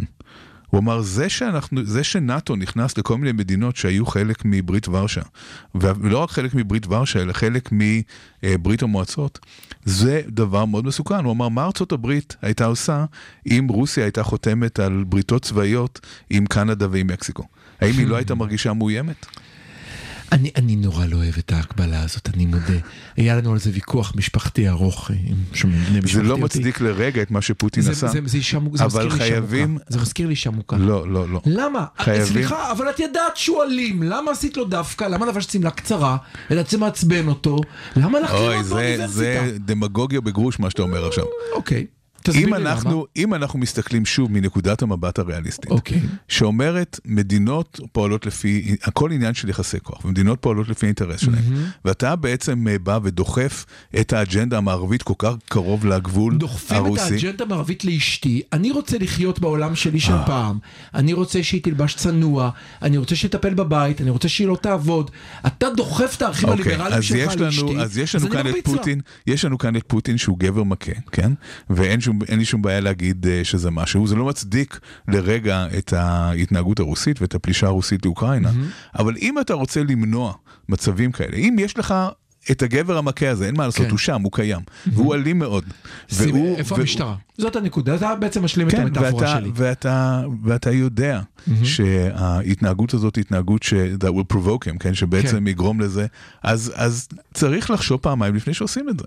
הוא אמר, זה, שאנחנו, זה שנאט"ו נכנס לכל מיני מדינות שהיו חלק מברית ורשה, ולא רק חלק מברית ורשה, אלא חלק מברית המועצות, זה דבר מאוד מסוכן. הוא אמר, מה ארצות הברית הייתה עושה אם רוסיה הייתה חותמת על בריתות צבאיות עם קנדה ועם מקסיקו? האם היא לא הייתה מרגישה מאוימת? אני, אני נורא לא אוהב את ההקבלה הזאת, אני מודה. היה לנו על זה ויכוח משפחתי ארוך עם שומעים בני משפחתי. זה לא אותי. מצדיק לרגע את מה שפוטין זה, עשה. זה, זה, אישה מוכ- זה אבל חייבים-. זה מזכיר לי אישה מוכה. לא, לא, לא. למה? חייבים- סליחה, אבל את ידעת שהוא אלים, למה עשית לו דווקא? למה לבשת שמלה קצרה? ידעת שזה מעצבן אותו? למה הלכת אוי, ללמוד זה, באוניברסיטה? זה דמגוגיה בגרוש מה שאתה אומר עכשיו. אוקיי, תסביר אם לי למה. אנחנו, אם אנחנו מסתכלים שוב מנקודת המבט הריאליסטית, אוקיי. שאומרת מדינות פועלות לפי, הכל עניין של יחסי כוח, ומדינות פועלות לפי האינטרס שלהם, ואתה בעצם אה, בא ודוחף את האג'נדה המערבית כל כך קרוב לגבול דוחפים את הרוסי. האג'נדה המערבית לאשתי, אני רוצה לחיות בעולם שלי של פעם, אני רוצה שהיא תלבש צנוע, אני רוצה שתטפל בבית, אני רוצה שהיא לא תעבוד. אתה דוחף את הערכים אוקיי, הליברליים שלך לאשתי, אז יש לנו כאן את מרביץ לה. פוטין, יש לנו כאן את פוטין שהוא גבר מכה, כן? ואין שום, אין לי שום בעיה להגיד אה, שזה משהו, זה לא מצדיק לרגע את ההתנהגות הרוסית ואת הפלישה הרוסית לאוקראינה, אבל אם אתה רוצה למנוע מצבים כאלה, אם יש לך... את הגבר המכה הזה, אין מה לעשות, כן. הוא שם, הוא קיים, והוא אלים מאוד. והוא- איפה והוא- המשטרה? זאת הנקודה, אתה בעצם משלים את כן, המטאפורה ואתה, שלי. ואתה, ואתה יודע שההתנהגות הזאת היא התנהגות ש... that will provoke him, כן? שבעצם כן. יגרום לזה, אז, אז צריך לחשוב פעמיים לפני שעושים את זה.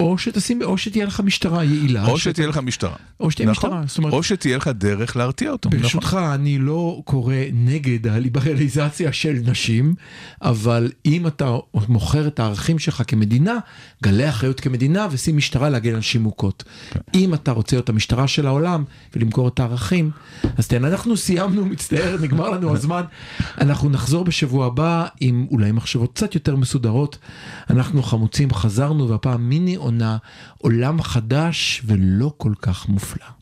או שתשים, או שתהיה לך משטרה יעילה. או שאתה- שתהיה לך משטרה. או שתהיה נכון? משטרה, זאת אומרת- או שתהיה לך דרך להרתיע אותו. נכון? ברשותך, אני לא קורא נגד הליברליזציה של נשים, אבל אם אתה מוכר את הערכים שלך כמדינה, גלה אחריות כמדינה ושים משטרה להגן על נשים מוכות. כן. אם אתה רוצה להיות המשטרה של העולם ולמכור את הערכים, אז תן, אנחנו סיימנו, מצטער, נגמר לנו הזמן. אנחנו נחזור בשבוע הבא עם אולי מחשבות קצת יותר מסודרות. אנחנו חמוצים, חזרנו, והפעם מיני עונה, עולם חדש ולא כל כך מופלא.